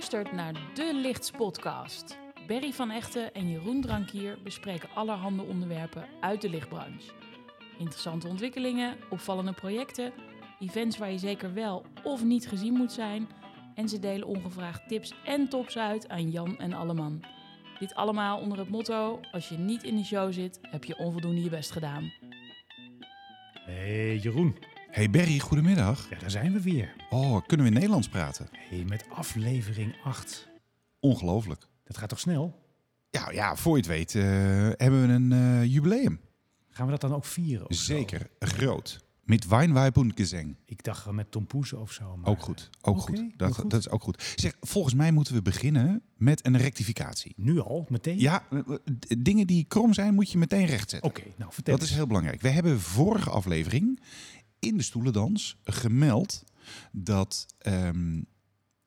luistert naar De Lichts Podcast. Berry van Echten en Jeroen Drankier bespreken allerhande onderwerpen uit de lichtbranche. Interessante ontwikkelingen, opvallende projecten, events waar je zeker wel of niet gezien moet zijn. En ze delen ongevraagd tips en tops uit aan Jan en Alleman. Dit allemaal onder het motto: als je niet in de show zit, heb je onvoldoende je best gedaan. Hey Jeroen, Hey Berry, goedemiddag. ja, daar zijn we weer. Oh, kunnen we Nederlands praten? Hey, met aflevering 8. Ongelooflijk. Dat gaat toch snel? Ja, ja, voor je het weet eh, hebben we een eh, jubileum. Gaan we dat dan ook vieren? zo? Zeker, groot. Met Weinweib und Gesang. Ik dacht met Tom Poes of zo. Maar, Ook goed, ook goed. Dat, goed. dat is ook goed. Zeg, volgens mij moeten we beginnen met een rectificatie. Nu al, meteen? Ja, eh, dingen die krom zijn moet je meteen rechtzetten. Oké, nou vertel Dat is heel belangrijk. We hebben vorige aflevering in de stoelendans gemeld dat... ehm,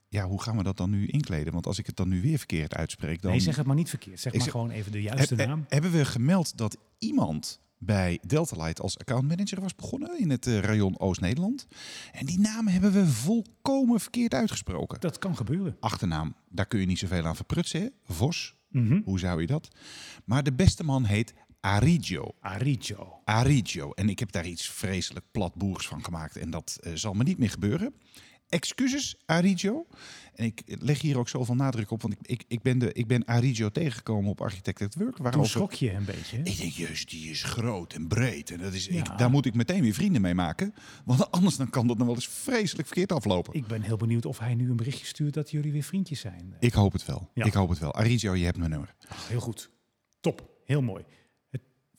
ja, hoe gaan we dat dan nu inkleden? Want als ik het dan nu weer verkeerd uitspreek, dan... Nee, zeg het maar niet verkeerd. Zeg maar gewoon even de juiste Heb- naam. Hebben we gemeld dat iemand bij Delta Light als accountmanager was begonnen in het eh, rayon Oost-Nederland? En die naam hebben we volkomen verkeerd uitgesproken. Dat kan gebeuren. Achternaam, daar kun je niet zoveel aan verprutsen. hè? Vos, Mhm. hoe zou je dat? Maar de beste man heet Arigio. Arigio. Arigio. En ik heb daar iets vreselijk platboers van gemaakt. En dat eh, zal me niet meer gebeuren. Excuses, Arigio. En ik leg hier ook zoveel nadruk op, want ik, ik, ik, ben, de, ik ben Arigio tegengekomen op Architect at Work. Toen waarover- schrok je een beetje. hè? ik denk, juist, die is groot en breed. En dat is, Ja. ik, daar moet ik meteen weer vrienden mee maken. Want anders dan kan dat nog wel eens vreselijk verkeerd aflopen. Ik, Ik ben heel benieuwd of hij nu een berichtje stuurt dat jullie weer vriendjes zijn. hoop het wel. Ja. Ik hoop het wel. Arigio, je hebt mijn nummer. Heel goed. Top. Heel mooi.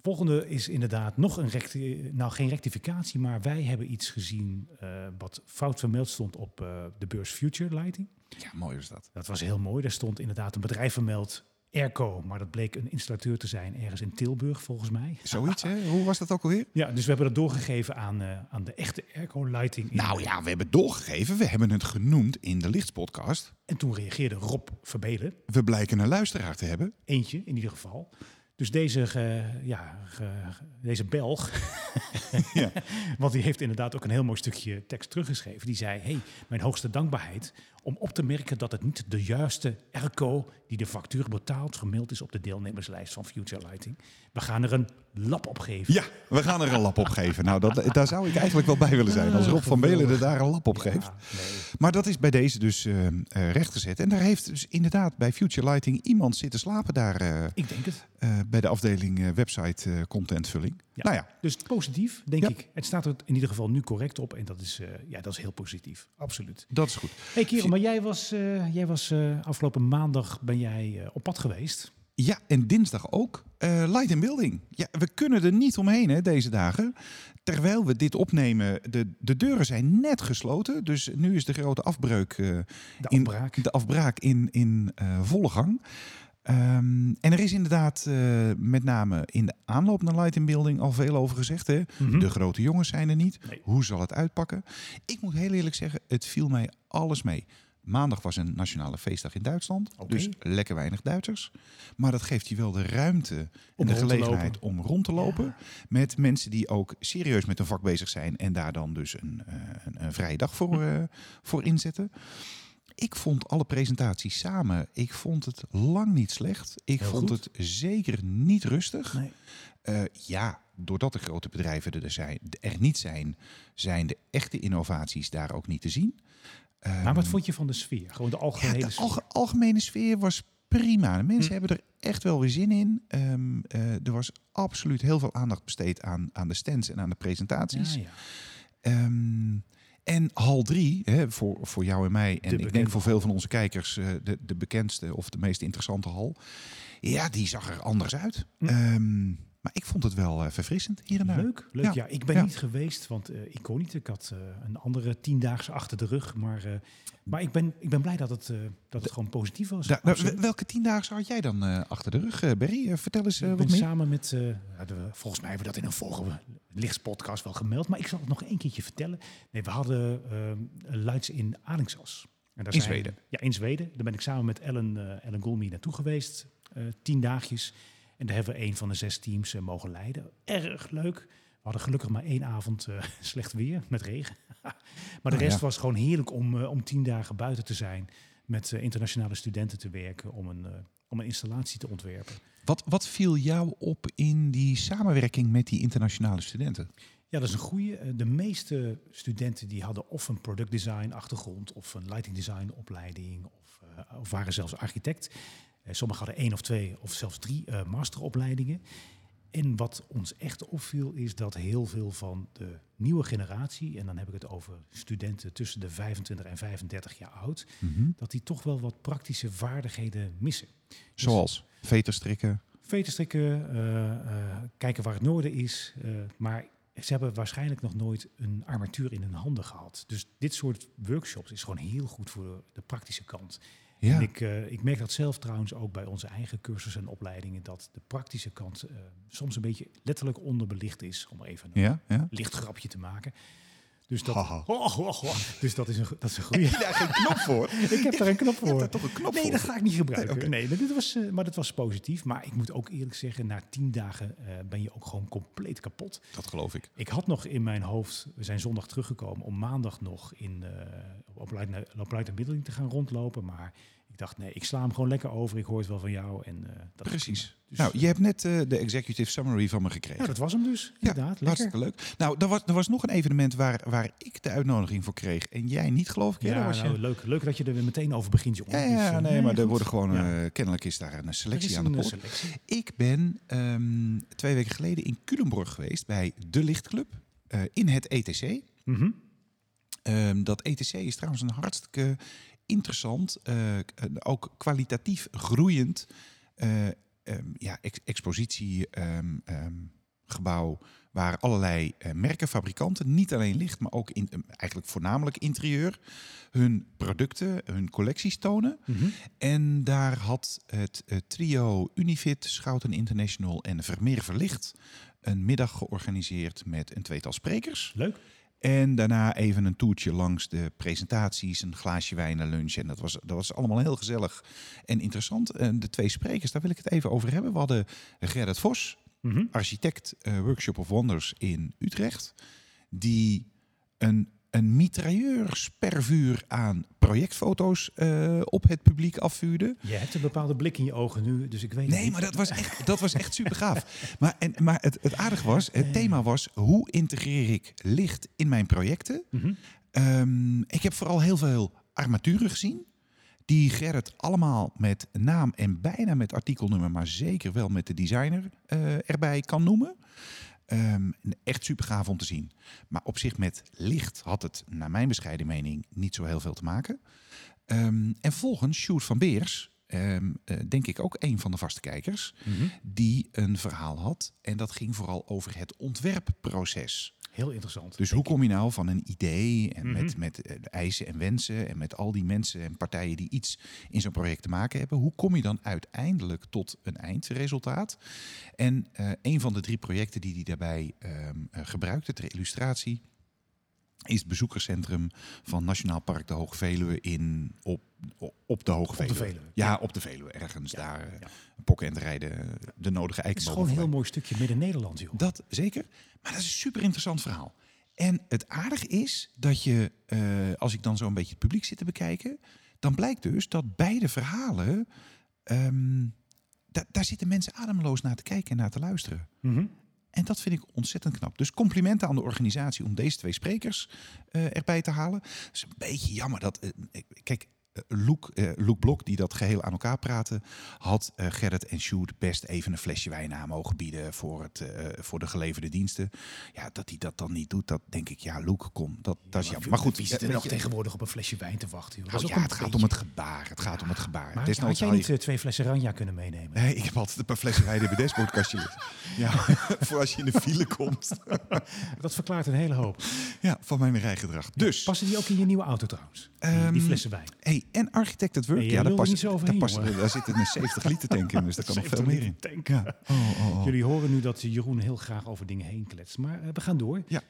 Volgende is inderdaad nog een recti nou geen rectificatie, maar wij hebben iets gezien eh, wat fout vermeld stond op eh, de beurs Future Lighting. Ja, mooi is dat. Dat was heel mooi. Daar stond inderdaad een bedrijf vermeld, Airco, maar dat bleek een installateur te zijn ergens in Tilburg volgens mij. Zoiets, hè? Hoe was dat ook alweer? Ja, dus we hebben dat doorgegeven aan, eh, aan de echte Airco Lighting. in- Nou ja, we hebben het doorgegeven. We hebben het genoemd in de Lichtspodcast. En toen reageerde Rob Verbelen, We blijken een luisteraar te hebben. eentje in ieder geval. Dus deze, ja, deze Belg, Ja. want die heeft inderdaad ook een heel mooi stukje tekst teruggeschreven. Die zei, hey, mijn hoogste dankbaarheid om op te merken dat het niet de juiste ERCO die de factuur betaalt vermeld is op de deelnemerslijst van Future Lighting. We gaan er een lap op geven. Ja, we gaan er een lap op geven. Nou, dat, daar zou ik eigenlijk wel bij willen zijn. Als Rob van Belen er daar een lap op geeft. Ja, nee. Maar dat is bij deze dus eh, rechtgezet. En daar heeft dus inderdaad bij Future Lighting iemand zitten slapen daar eh, Ik denk het. bij de afdeling website contentvulling. Ja. Nou ja, Dus positief, denk Ja. ik. Het staat er in ieder geval nu correct op. En dat is, ja, dat is heel positief. Absoluut. dat is goed. hey Kerel, maar jij was, eh, jij was eh, afgelopen maandag ben jij eh, op pad geweest. Ja, en dinsdag ook. Light and Building. Ja, we kunnen er niet omheen hè, deze dagen. Terwijl we dit opnemen, de, de deuren zijn net gesloten. Dus nu is de grote afbreuk, De in, afbraak. de afbraak in, in volle gang. Ehm, en er is inderdaad met name in de aanloop naar Light and Building al veel over gezegd. Hè? Mhm. De grote jongens zijn er niet. Nee. Hoe zal het uitpakken? Ik moet heel eerlijk zeggen, het viel mij alles mee. Maandag was een nationale feestdag in Duitsland. Dus lekker weinig Duitsers. Maar dat geeft je wel de ruimte en de gelegenheid om rond te lopen. Ja. Met mensen die ook serieus met hun vak bezig zijn. En daar dan dus een, eh, een, een vrije dag voor, eh, voor inzetten. Ik vond alle presentaties samen, ik vond het lang niet slecht. Ik Heel vond goed. het zeker niet rustig. Nee. Eh, ja, doordat de grote bedrijven er, zijn, er niet zijn, zijn de echte innovaties daar ook niet te zien. Maar wat Ehm, vond je van de sfeer? Gewoon de ja, algehele de sfeer. alge- algemene sfeer was prima. De mensen Hm. hebben er echt wel weer zin in. Ehm, eh, er was absoluut heel veel aandacht besteed aan, aan de stands en aan de presentaties. Ja, ja. Ehm, en hal 3, hè, voor, voor jou en mij, en ik denk voor veel van onze kijkers, eh, de, de bekendste of de meest interessante hal. Ja, die zag er anders uit. Hm. Maar ik vond het wel eh, verfrissend hier en daar. Leuk, leuk. Ja. Ja, ik ben Ja. niet geweest, want eh, ik kon niet. Ik had eh, een andere tiendaagse achter de rug. Maar, maar ik, ben, ik ben blij dat het, dat het gewoon positief was. Da- nou, welke tiendaagse had jij dan achter de rug, Berry? Vertel eens wat ben meer. samen met, de- volgens mij hebben we dat in een vorige lichtspodcast wel gemeld. Maar ik zal het nog één keertje vertellen. Nee, we hadden eh Lights in Alingsas. En daar In zijn- Zweden? Ja, in Zweden. Daar ben ik samen met Ellen, Ellen Golmi naartoe geweest. tien dagjes. En daar hebben we een van de zes teams eh, mogen leiden. Erg leuk. We hadden gelukkig maar één avond eh, slecht weer met regen. maar de Oh, rest ja. was gewoon heerlijk om, eh, om tien dagen buiten te zijn. met internationale studenten te werken om een, om een installatie te ontwerpen. Wat, wat viel jou op in die samenwerking met die internationale studenten? Ja, dat is een goede. De meeste studenten die hadden of een product design achtergrond of een lighting design opleiding of, of waren zelfs architect. Eh, sommigen hadden één of twee of zelfs drie eh, masteropleidingen. En wat ons echt opviel is dat heel veel van de nieuwe generatie, en dan heb ik het over studenten tussen de 25 en 35 jaar oud, dat die toch wel wat praktische vaardigheden missen. Zoals veterstrikken. Veterstrikken, eh, eh, kijken waar het noorden is. maar ze hebben waarschijnlijk nog nooit een armatuur in hun handen gehad. Dus dit soort workshops is gewoon heel goed voor de praktische kant. Ja. En ik, eh, ik merk dat zelf trouwens ook bij onze eigen cursussen en opleidingen, dat de praktische kant eh, soms een beetje letterlijk onderbelicht is, om even een Ja, ja. licht grapje te maken. Dus dat. Oh, oh, oh. Dus dat is een, dat is een goede. daar geen knop voor? ik heb daar een knop voor. daar toch een knop nee, voor? dat ga ik niet gebruiken. Nee, Nee, oké. dit was, eh, maar dat was positief. Maar ik moet ook eerlijk zeggen, na tien dagen eh, ben je ook gewoon compleet kapot. Dat geloof ik. Ik had nog in mijn hoofd, we zijn zondag teruggekomen om maandag nog in uh, op Leiden Middeling te gaan rondlopen. Maar ik dacht, nee, ik sla hem gewoon lekker over. Ik hoor het wel van jou. En, eh, dat Precies. Dus, Nou, je hebt net eh, de executive summary van me gekregen. ja, dat was hem dus. Ja, Inderdaad, lekker. Hartstikke leuk. Nou, er was, er was nog een evenement waar, waar ik de uitnodiging voor kreeg en jij niet, geloof ik. Ja, was je- nou, leuk, leuk dat je er weer meteen over begint, jongen. ja, Dus, ja, eh, nee, maar er worden gewoon, Ja. eh, kennelijk is daar een selectie is aan de eh, poort. Ik ben ehm, twee weken geleden in Culemborg geweest bij De Lichtclub eh, in het ETC. Mhm. Ehm, dat ETC is trouwens een hartstikke interessant, eh, ook kwalitatief groeiend eh, ehm, ja, ex- expositie. ehm, ehm, waar allerlei merken, fabrikanten, niet alleen licht, maar ook in, eigenlijk voornamelijk interieur, hun producten, hun collecties tonen. Mhm. En daar had het trio Unifit, Schouten International en Vermeer Verlicht een middag georganiseerd met een tweetal sprekers. Leuk. En daarna even een toertje langs de presentaties, een glaasje wijn en lunch. En dat was, dat was allemaal heel gezellig en interessant. En de twee sprekers, daar wil ik het even over hebben. We hadden Gerrit Vos, Mhm. architect eh, Workshop of Wonders in Utrecht. Die een, een mitrailleurspervuur aan projectfoto's eh, op het publiek afvuurde. Je hebt een bepaalde blik in je ogen nu, dus ik weet Nee, niet. maar dat was echt, dat was echt super gaaf. Maar, en, maar het, het aardige was, het thema was, hoe integreer ik licht in mijn projecten? Mhm. Ehm, ik heb vooral heel veel armaturen gezien. Die Gerrit allemaal met naam en bijna met artikelnummer, maar zeker wel met de designer eh, erbij kan noemen. Ehm, echt super gaaf om te zien. Maar op zich met licht had het, naar mijn bescheiden mening, niet zo heel veel te maken. Ehm, en volgens Sjoerd van Beers, ehm, eh, denk ik ook een van de vaste kijkers, Mhm. die een verhaal had. En dat ging vooral over het ontwerpproces. Heel interessant. Dus hoe kom je nou van een idee en Mhm. met, met eh, eisen en wensen en met al die mensen en partijen die iets in zo'n project te maken hebben, hoe kom je dan uiteindelijk tot een eindresultaat? En eh, een van de drie projecten die hij daarbij eh, gebruikte ter illustratie is het bezoekerscentrum van Nationaal Park de Hoge Veluwe in op, op, de Hoge de Veluwe. Veluwe, Ja, op de Veluwe, ergens daar eh, ja. pokken en rijden, de nodige Het is gewoon een heel mooi stukje midden-Nederland, joh. Dat zeker. Maar dat is een super interessant verhaal. En het aardige is dat je, eh, als ik dan zo een beetje het publiek zit te bekijken, dan blijkt dus dat beide verhalen, ehm, da- daar zitten mensen ademloos naar te kijken en naar te luisteren. Mhm. En dat vind ik ontzettend knap. Dus complimenten aan de organisatie om deze twee sprekers eh, erbij te halen. Het is een beetje jammer dat. eh, kijk, Loek, eh, Loek Blok, die dat geheel aan elkaar praten, had eh, Gerrit en Sjoerd best even een flesje wijn aan mogen bieden voor, het, voor de geleverde diensten. Ja, dat hij dat dan niet doet, dat denk ik, ja, Loek, kom, dat, dat is jammer. Maar goed, wie zit er nog je- tegenwoordig op een flesje wijn te wachten? joh? Nou ja, het gaat om het gebaar. Het gaat om het gebaar. Maar had, jij je- niet twee flessen Ranja kunnen meenemen? Nee, ik heb altijd een paar flessen wijn in mijn dashboardkastje. Ja, voor als je in de file komt. Dat verklaart een hele hoop. Ja, van mijn rijgedrag. Dus, Passen die ook in je nieuwe auto trouwens? Die, die Ehm, flessen wijn. hey, en Architect at Work, Nee, ja, daar, past, daar, past, daar zit een 70 liter tank in, dus daar kan nog veel 70 meer in. tank. Ja. Oh, oh, oh. Jullie horen nu dat Jeroen heel graag over dingen heen kletst. Maar eh, we gaan door. Ja,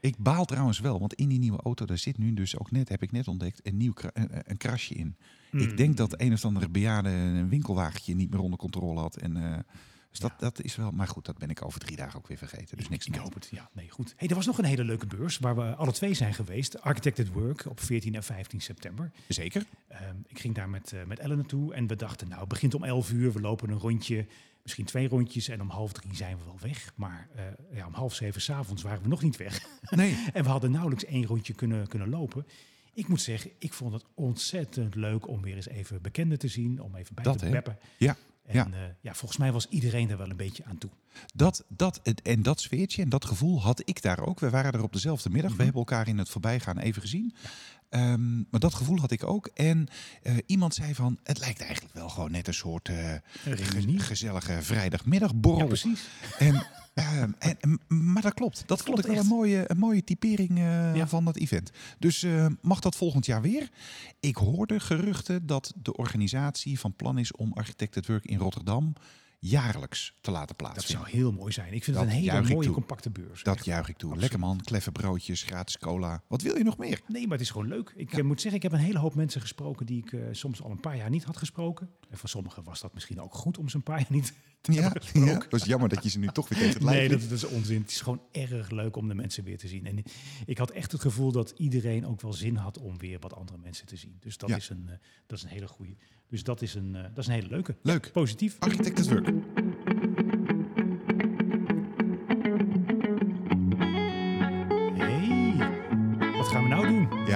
ik baal trouwens wel, want in die nieuwe auto, daar zit nu dus ook net, heb ik net ontdekt, een nieuw een, een krasje in. Hmm. Ik denk dat een of andere bejaarde een winkelwagentje niet meer onder controle had en eh, Dus dat, dat is wel, maar goed, dat ben ik over drie dagen ook weer vergeten. Dus niks Ik hoop het. Ja, nee, goed. Hey, er was nog een hele leuke beurs waar we alle twee zijn geweest. Architected Work op 14 en 15 september. Zeker. Ehm, ik ging daar met, eh, met Ellen naartoe en we dachten, nou, het begint om 11 uur. We lopen een rondje, misschien twee rondjes en om half drie zijn we wel weg. Maar eh, ja, om half zeven s'avonds waren we nog niet weg. Nee. En we hadden nauwelijks één rondje kunnen, kunnen lopen. Ik moet zeggen, ik vond het ontzettend leuk om weer eens even bekenden te zien. Om even bij Dat, te hè? beppen. Ja, En ja. ja. ja, volgens mij was iedereen er wel een beetje aan toe. Dat, dat, het- en dat sfeertje en dat gevoel had ik daar ook. We waren er op dezelfde middag. Mhm. We hebben elkaar in het voorbijgaan even gezien. Ehm, maar dat gevoel had ik ook. En eh, iemand zei van, het lijkt eigenlijk wel gewoon net een soort Een reunie. gezellige vrijdagmiddagborrel. Ja, precies. En, ehm, en, maar dat klopt. Dat vond ik wel echt. een mooie, een mooie typering eh, Ja. van dat event. Dus mag dat volgend jaar weer? Ik hoorde geruchten dat de organisatie van plan is om Architected Work in Rotterdam jaarlijks te laten Dat plaatsvinden. zou heel mooi zijn. Ik vind Dat het een hele mooie, compacte beurs. Dat Echt. juich ik toe. Lekker man, kleffe broodjes, gratis cola. Wat wil je nog meer? Nee, maar het is gewoon leuk. Ik Ja. moet zeggen, ik heb een hele hoop mensen gesproken die ik eh, soms al een paar jaar niet had gesproken. En voor sommigen was dat misschien ook goed om ze een paar jaar niet te Ja, gesproken. ja. Het was jammer dat je ze nu toch weer tegen het lijf Nee, dat, dat is onzin. Het is gewoon erg leuk om de mensen weer te zien. En ik had echt het gevoel dat iedereen ook wel zin had om weer wat andere mensen te zien. Dus dat, Ja. is, een, eh, dat is een hele goede. Dus dat is een, eh, dat is een hele leuke. Leuk. Positief. Architected Work.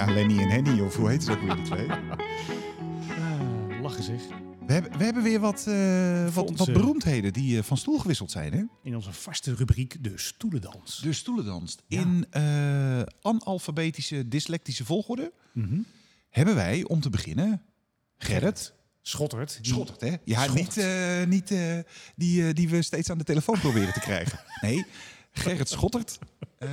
Ja, Lenny en Henny, of hoe heet ze ook weer die twee? Ah, lachen zeg. We hebben, we hebben weer wat, eh, wat, wat beroemdheden die eh, van stoel gewisseld zijn. Hè? In onze vaste rubriek de stoelendans. De stoelendans. Ja. In analfabetische, dyslectische volgorde Mhm. hebben wij, om te beginnen, Gerrit. Schottert. die- Schottert, hè? Ja, Schottert. niet, niet die, die we steeds aan de telefoon proberen te krijgen. Nee, Gerrit Schottert. Ehm,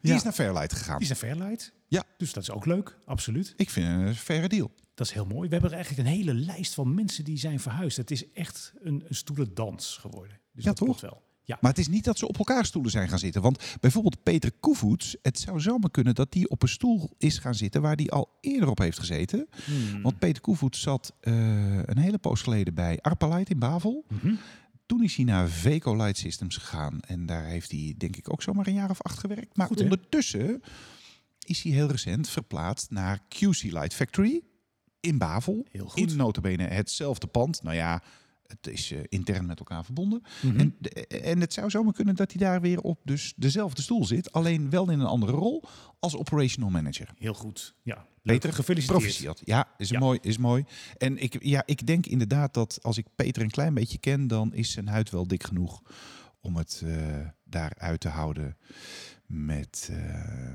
die Ja. is naar Fairlight gegaan. Die is naar Fairlight. Ja. Dus dat is ook leuk, absoluut. Ik vind het een faire deal. Dat is heel mooi. We hebben er eigenlijk een hele lijst van mensen die zijn verhuisd. Het is echt een, een stoelendans geworden. Dus Ja, dat toch? wel. Ja, Maar het is niet dat ze op elkaar stoelen zijn gaan zitten. Want bijvoorbeeld Peter Koevoets, het zou zomaar kunnen dat die op een stoel is gaan zitten waar hij al eerder op heeft gezeten. Hmm. Want Peter Koevoets zat eh, een hele poos geleden bij Arpalight in Bavel. Mhm. Toen is hij naar Veco Light Systems gegaan. En daar heeft hij denk ik ook zomaar een jaar of acht gewerkt. Maar Goed, ondertussen is hij heel recent verplaatst naar QC Light Factory in Bavel. Heel goed. In notabene hetzelfde pand. Nou ja, het is eh, intern met elkaar verbonden. Mhm. En, en het zou zomaar kunnen dat hij daar weer op dus dezelfde stoel zit. Alleen wel in een andere rol als operational manager. Heel goed. Ja, Peter, gefeliciteerd. Proficiat. Ja, is Ja. mooi. Is mooi. En ik, ja, ik denk inderdaad dat als ik Peter een klein beetje ken, dan is zijn huid wel dik genoeg om het eh daaruit te houden met. eh,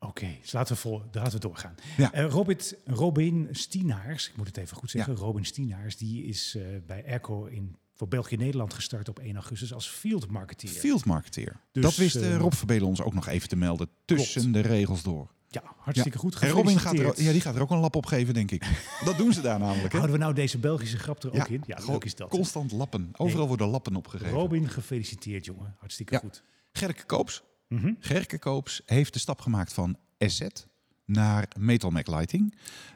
Oké, dus laten we, vol, laten we doorgaan. Ja. Eh, Robin, Robin Stienaars, ik moet het even goed zeggen. Robin Stienaars, die is eh, bij Erco in, voor België-Nederland gestart op 1 augustus als field marketeer. field marketeer. Dus, dat wist eh, Rob Verbelen ons ook nog even te melden. Tussen de regels door. Ja, hartstikke goed. En Robin gaat er, ja, die gaat er ook een lap op geven, denk ik. dat doen ze daar namelijk. Hè? Houden we nou deze Belgische grap er ook in? Ja, leuk is dat. Constant lappen. Overal worden lappen opgegeven. Robin, gefeliciteerd jongen. Hartstikke goed. Gerke Koops. Mhm. Gerke Koops heeft de stap gemaakt van SZ naar Metal Mac Lighting.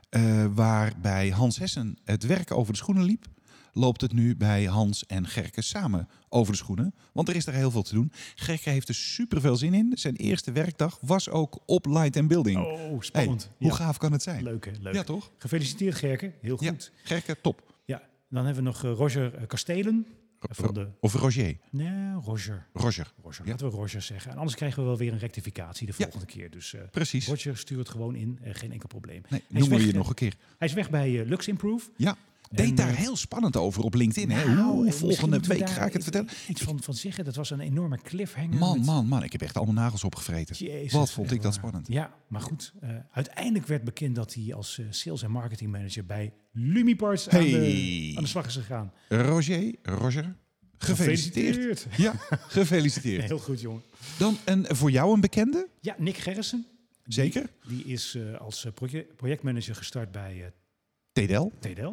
Eh, waarbij Hans Hessen het werk over de schoenen liep. Loopt het nu bij Hans en Gerke samen over de schoenen. Want er is er heel veel te doen. Gerke heeft er super veel zin in. Zijn eerste werkdag was ook op Light and Building. Oh, Hey, spannend. hoe Ja. gaaf kan het zijn? Leuk hè, leuk. Ja, toch? Gefeliciteerd Gerke, heel Ja. goed. Gerke, top. Ja. Dan hebben we nog eh, Roger eh, Kastelen. Van de... Of Roger. Nee, Roger. Roger. Roger. Ja. Laten we Roger zeggen. En anders krijgen we wel weer een rectificatie de Ja. volgende keer. Dus eh, Precies. Roger, stuur het gewoon in. eh, geen enkel probleem. Nee, noemen we je hè? nog een keer. Hij is weg bij eh, Lux Improve. Ja. Deed En, daar eh, heel spannend over op LinkedIn. hè? Nou, Hoe, volgende week ga ik het vertellen. Iets van, van zeggen. Dat was een enorme cliffhanger. Man, met- man, man. Ik heb echt allemaal nagels opgevreten. Jezus, Wat vond ik dat spannend. Ja, maar goed. eh, uiteindelijk werd bekend dat hij als eh, sales en marketing manager bij Lumiparts aan, de, aan de slag is gegaan. Roger, Roger, gefeliciteerd. Ja, gefeliciteerd. Heel goed, jongen. Dan een, voor jou een bekende? Ja, Nick Gerrissen. Zeker. Die is eh, als proje- projectmanager gestart bij eh TDL TDL.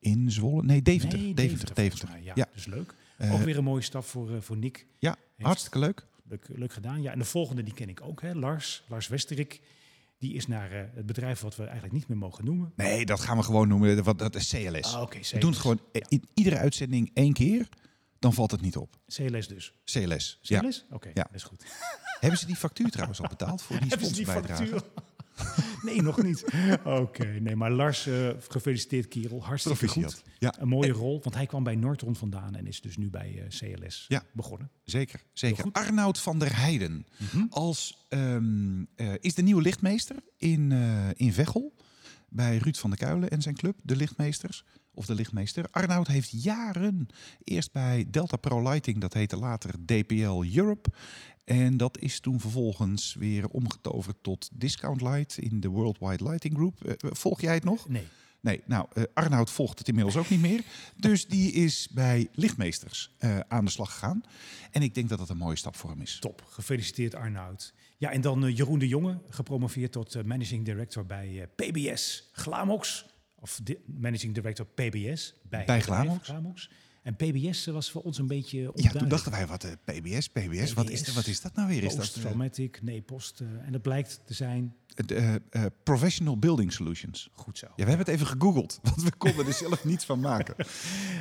In Zwolle. Nee, Deventer. Nee, Deventer, Deventer. mij, Ja, Ja. dus leuk. Eh, ook weer een mooie stap voor, eh, voor Nick. ja, hartstikke leuk. Leuk, leuk gedaan. Ja, en de volgende, die ken ik ook. Hè. Lars, Lars Westerik. Die is naar eh, het bedrijf wat we eigenlijk niet meer mogen noemen. Nee, dat gaan we gewoon noemen. Want dat is CLS. Ah, oké. we doen het gewoon in iedere uitzending één keer. dan valt het niet op. CLS dus. CLS. Ja. CLS? Oké, Ja. dat is goed. Hebben ze die factuur trouwens al betaald voor die Hebben ze die sponsorbijdrage? nee, nog niet. Oké, nee, maar Lars, eh, gefeliciteerd kerel. Hartstikke Proficiat. goed. Ja, Een mooie rol, want hij kwam bij Nortron vandaan en is dus nu bij eh, CLS Ja. begonnen. zeker. zeker. Arnoud van der Heijden als, ehm, eh, is de nieuwe lichtmeester in, in Veghel. Bij Ruud van der Kuilen en zijn club, de lichtmeesters. Of de lichtmeester. Arnoud heeft jaren eerst bij Delta Pro Lighting, dat heette later DPL Europe. En dat is toen vervolgens weer omgetoverd tot Discount Light in de Worldwide Lighting Group. Eh, volg jij het nog? Nee. Nee, nou, eh, Arnoud volgt het inmiddels ook niet meer. Dus die is bij Lichtmeesters eh, aan de slag gegaan. En ik denk dat dat een mooie stap voor hem is. Top, gefeliciteerd Arnoud. Ja, en dan eh, Jeroen de Jonge, gepromoveerd tot eh, Managing Director bij eh, PBS Glamox. Of di- Managing Director PBS bij, Bij Glamox. En PBS was voor ons een beetje Ja, onduidelijk. toen dachten wij, wat eh, PBS, PBS, wat is, wat is dat nou weer? Is dat eh, nee, Post. eh, en dat blijkt te zijn eh, Professional Building Solutions? goed zo. Ja, we hebben het even gegoogeld, want we konden er zelf niets van maken.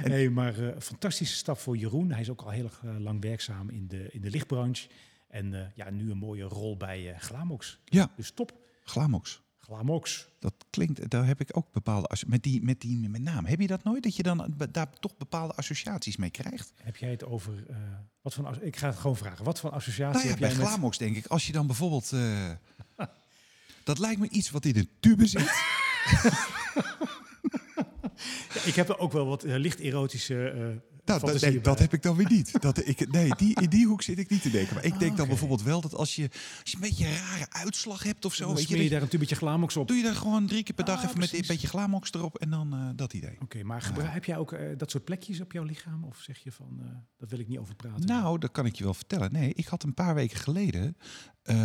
Nee, maar een fantastische stap voor Jeroen. Hij is ook al heel lang werkzaam in de, in de lichtbranche. En ja, nu een mooie rol bij Glamox. Ja, Dus top. Glamox. Glamox. Dat klinkt, daar heb ik ook bepaalde, met die, met die met naam. Heb je dat nooit, dat je dan daar toch bepaalde associaties mee krijgt? Heb jij het over... eh, wat as- ik ga het gewoon vragen. Wat voor associatie Nou ja, heb bij jij met... Glamox denk ik, als je dan bijvoorbeeld... eh, dat lijkt me iets wat in een tube zit. Ja, ik heb er ook wel wat eh, licht erotische Nou, dat, nee, dat heb ik dan weer niet. Dat, ik, nee, die, in die hoek zit ik niet te denken. Maar ik Ah, denk dan oké. bijvoorbeeld wel dat als je, als je een beetje een rare uitslag hebt of zo... Dan weet je, smeer je dat- daar een tubetje Glamox op. doe je daar gewoon drie keer per dag Ah, even met een beetje glamox erop en dan eh, dat idee. Oké, maar gebruik, heb jij ook eh, dat soort plekjes op jouw lichaam? Of zeg je van, eh daar wil ik niet over praten? Nou, dat kan ik je wel vertellen. Nee, ik had een paar weken geleden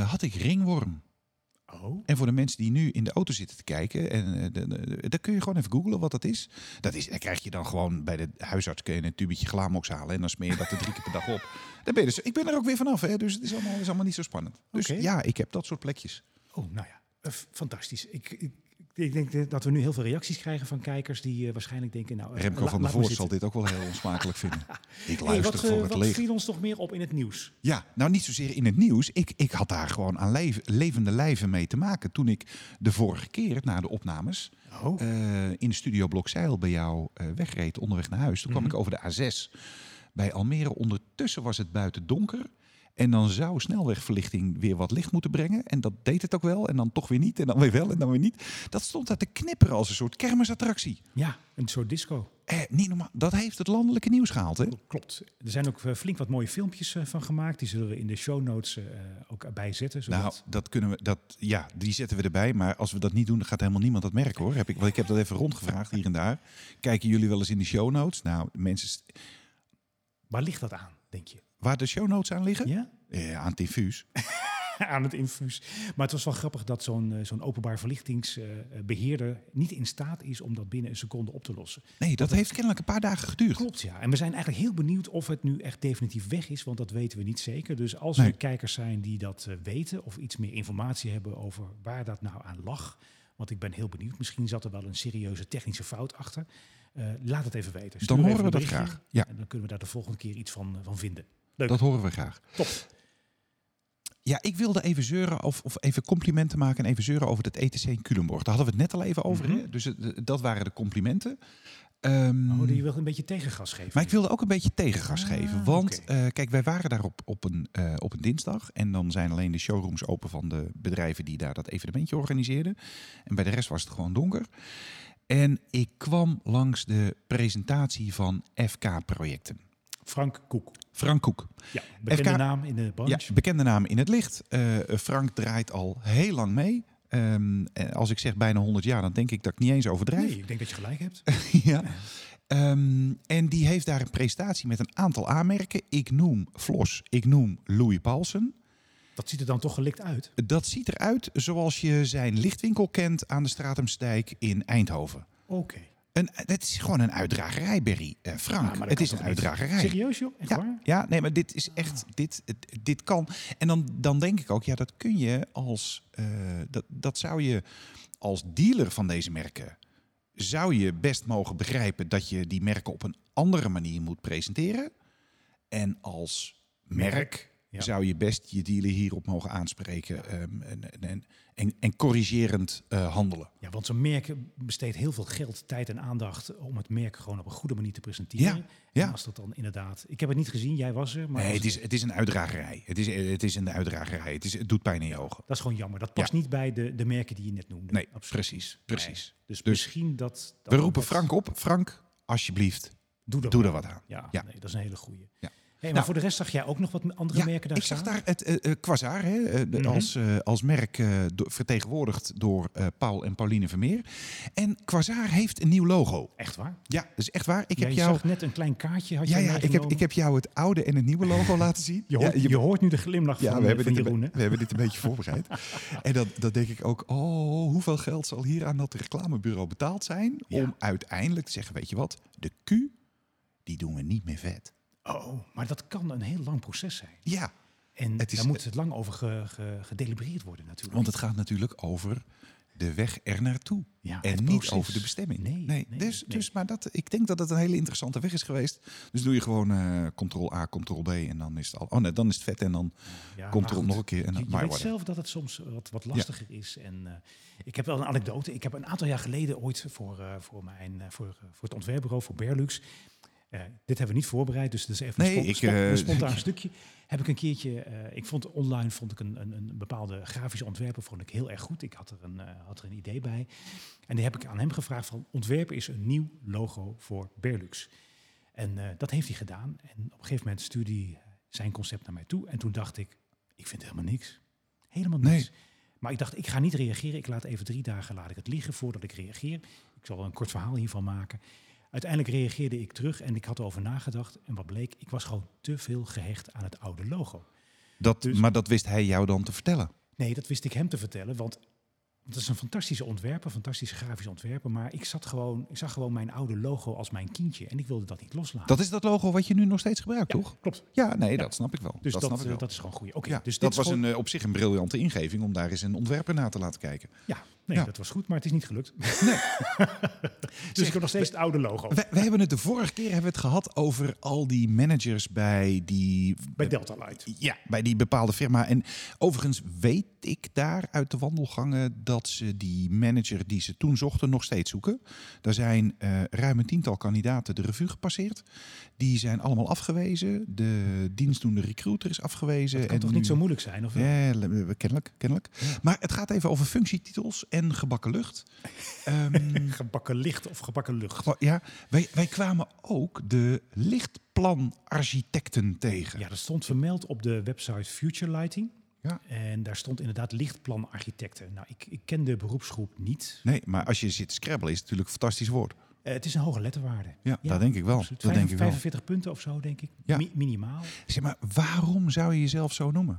had ik ringworm. Oh, En voor de mensen die nu in de auto zitten te kijken, en eh, dan kun je gewoon even googlen wat dat is. Dat is, dan krijg je dan gewoon bij de huisarts kun je een tubetje glamox halen en dan smeer je dat er drie keer per dag op. Dan ben je dus, ik ben er ook weer vanaf, hè, dus het is allemaal, is allemaal niet zo spannend. Dus ja, ik heb dat soort plekjes. oh nou ja, eh, fantastisch. Ik, ik, ik denk dat we nu heel veel reacties krijgen van kijkers die eh, waarschijnlijk denken... Nou, eh, Remco van der Voort zal dit ook wel heel onsmakelijk vinden. Ik Hey, luister wat, voor eh, het wat viel ons nog meer op in het nieuws? Ja, nou niet zozeer in het nieuws. Ik, ik had daar gewoon aan levende lijven mee te maken. Toen ik de vorige keer na de opnames Oh, eh, in de studio Blokzeil bij jou wegreed onderweg naar huis. Toen kwam Mhm. ik over de A6 bij Almere. Ondertussen was het buiten donker. En dan zou snelwegverlichting weer wat licht moeten brengen. En dat deed het ook wel. En dan toch weer niet. En dan weer wel en dan weer niet. Dat stond daar te knipperen als een soort kermisattractie. ja, een soort disco. Eh, niet normaal. Dat heeft het landelijke nieuws gehaald. Hè? Klopt. Er zijn ook eh, flink wat mooie filmpjes eh, van gemaakt. Die zullen we in de show notes eh, ook bijzetten. Zodat... Nou, dat kunnen we. Dat, ja, die zetten we erbij. Maar als we dat niet doen, dan gaat helemaal niemand dat merken hoor. Heb ik, want ik heb dat even rondgevraagd hier en daar. Kijken jullie wel eens in de show notes? Nou, mensen, Waar ligt dat aan, denk je? Waar de show notes aan liggen? Ja? Ja, aan het infuus. aan het infuus. Maar het was wel grappig dat zo'n eh, zo'n openbaar verlichtingsbeheerder niet in staat is om dat binnen een seconde op te lossen. Nee, dat heeft kennelijk een paar dagen geduurd. Klopt, ja. En we zijn eigenlijk heel benieuwd of het nu echt definitief weg is, want dat weten we niet zeker. Dus als Nee. er kijkers zijn die dat eh, weten of iets meer informatie hebben over waar dat nou aan lag, want ik ben heel benieuwd. Misschien zat er wel een serieuze technische fout achter. Eh, laat het even weten. Stuur Dan horen we dat graag. Ja, En dan kunnen we daar de volgende keer iets van, van vinden. Leuk. dat horen we graag. Top. Ja, ik wilde even zeuren of, of even complimenten maken en even zeuren over het ETC in Culemborg. Daar hadden we het net al even over. Mhm. hè? Dus het- dat waren de complimenten. Ehm, Oh, die wil een beetje tegengas geven. Maar ik wilde ook een beetje tegengas Ah, geven. Want eh, kijk, wij waren daar op, op, een, eh, op een dinsdag. En dan zijn alleen de showrooms open van de bedrijven die daar dat evenementje organiseerden. En bij de rest was het gewoon donker. En ik kwam langs de presentatie van FK-projecten. Frank Koek. Frank Koek. Ja, bekende FK naam in de branche. Ja, bekende naam in het licht. Eh, Frank draait al heel lang mee. Ehm, eh, als ik zeg bijna 100 jaar, dan denk ik dat ik niet eens overdrijf. Nee, ik denk dat je gelijk hebt. ja. Ehm, en die heeft daar een presentatie met een aantal aanmerken. Ik noem Vlos, ik noem Louis Paulsen. Dat ziet er dan toch gelikt uit. Dat ziet eruit zoals je zijn lichtwinkel kent aan de Stratumsdijk in Eindhoven. Oké. Een, het is gewoon een uitdragerij, Berry. Eh, Frank, Ja, het is een uitdragerij. Serieus joh? Echt Ja, waar? ja, nee, maar dit is echt, dit, het- dit kan. En dan, dan denk ik ook, ja, dat kun je als, eh, dat, dat zou je als dealer van deze merken, zou je best mogen begrijpen dat je die merken op een andere manier moet presenteren. En als merk Ja. zou je best je dealer hierop mogen aanspreken ehm, en, en, en, en corrigerend eh, handelen. Ja, want zo'n merk besteedt heel veel geld, tijd en aandacht om het merk gewoon op een goede manier te presenteren. Ja, En ja. als dat dan inderdaad... Ik heb het niet gezien, jij was er. Maar nee, het is, het is een uitdragerij. Het is, het is een uitdragerij. Het, is, het doet pijn in je ogen. Dat is gewoon jammer. Dat past niet bij de, de merken die je net noemde. Nee, Absoluut. precies, precies. Dus, Dus misschien dat... dat We roepen Frank op. Frank, alsjeblieft, Doe er, doe wat er aan. wat aan. Ja, Ja. Nee, dat is een hele goeie. Ja. Maar Nou. voor de rest zag jij ook nog wat andere Ja, merken daar ik zag staan? daar het eh, Quasar, hè, eh, Mhm. als, als merk do- vertegenwoordigd door Paul en Pauline Vermeer. En Quasar heeft een nieuw logo. Echt waar? Ja, dat is echt waar. Ik heb jou... zag net een klein kaartje, had Ja, ja ik, heb, ik heb jou het oude en het nieuwe logo laten zien. Je hoort, ja, je, hoort nu de glimlach van, we, hebben van dit Jeroen. we hebben dit een beetje voorbereid. En dan, dan denk ik ook, oh, hoeveel geld zal hier aan dat reclamebureau betaald zijn... Om uiteindelijk te zeggen, weet je wat, de Q, die doen we niet meer vet. Oh, maar dat kan een heel lang proces zijn. Ja, En Het is- daar moet het lang over ge, ge- gedelibereerd worden natuurlijk. want het gaat natuurlijk over de weg er naartoe. ja, En niet over de bestemming. Nee, nee, dus, nee. dus maar dat, ik denk dat het een hele interessante weg is geweest. Dus doe je gewoon eh Ctrl-A, Ctrl-B en dan is het al. Oh nee, dan is het vet en dan Ja, er goed, nog een keer. En Je, dan, je weet zelf dat het soms wat, wat lastiger is. En eh, ik heb wel een anekdote. Ik heb een aantal jaar geleden ooit voor, eh, voor, mijn, voor, voor het ontwerpbureau, voor Berlux... dit hebben we niet voorbereid, dus het is even Nee, een, spon- ik, spon- eh, een spontaan stukje. Heb ik een keertje, eh, ik vond online vond ik een, een, een bepaalde grafische ontwerper vond ik heel erg goed. Ik had er, een, eh, had er een idee bij. En die heb ik aan hem gevraagd van ontwerpen is een nieuw logo voor Berlux. En dat heeft hij gedaan. En op een gegeven moment stuurde hij zijn concept naar mij toe. En toen dacht ik, ik vind helemaal niks. Helemaal Nee. niks. Maar ik dacht, ik ga niet reageren. Ik laat even drie dagen laat ik het liggen voordat ik reageer. Ik zal een kort verhaal hiervan maken. Uiteindelijk reageerde ik terug en ik had erover nagedacht. En wat bleek, ik was gewoon te veel gehecht aan het oude logo. Dat, dus- maar dat wist hij jou dan te vertellen. Nee, dat wist ik hem te vertellen, want het is een fantastische ontwerper, fantastische grafische ontwerper. Maar ik, zat gewoon, ik zag gewoon mijn oude logo als mijn kindje en ik wilde dat niet loslaten. Dat is dat logo wat je nu nog steeds gebruikt, Ja, toch? Klopt. Ja, nee, dat snap ik wel. Dus dat, dat, snap ik eh, wel. dat is gewoon goed. Oké, ja, dus dat was gewoon- een, eh, op zich een briljante ingeving om daar eens een ontwerper naar te laten kijken. Ja, nee, Ja. dat was goed, maar het is niet gelukt. Nee. dus ik heb nog steeds het oude logo. We, we hebben het de vorige keer hebben we het gehad over al die managers bij die Bij Delta Light. Ja, bij die bepaalde firma. En overigens weet ik daar uit de wandelgangen dat ze die manager die ze toen zochten nog steeds zoeken. Er zijn eh, ruim een tiental kandidaten de revue gepasseerd. Die zijn allemaal afgewezen. De dienstdoende recruiter is afgewezen. Dat kan en toch nu- niet zo moeilijk zijn? Of? Ja, kennelijk. kennelijk. Maar het gaat even over functietitels en gebakken lucht. Ehm, Gebakken licht of gebakken lucht. Gewa- Ja, wij, wij kwamen ook de lichtplanarchitecten tegen. Ja, dat stond vermeld op de website Future Lighting. Ja. En daar stond inderdaad lichtplanarchitecten. Nou, ik, ik ken de beroepsgroep niet. Nee, maar als je zit scrabbelen is het natuurlijk een fantastisch woord. Eh, het is een hoge letterwaarde. Ja, dat denk ik wel. Dat denk ik wel. 45 punten of zo, denk ik. Ja. Mi- minimaal. Zeg maar, waarom zou je jezelf zo noemen?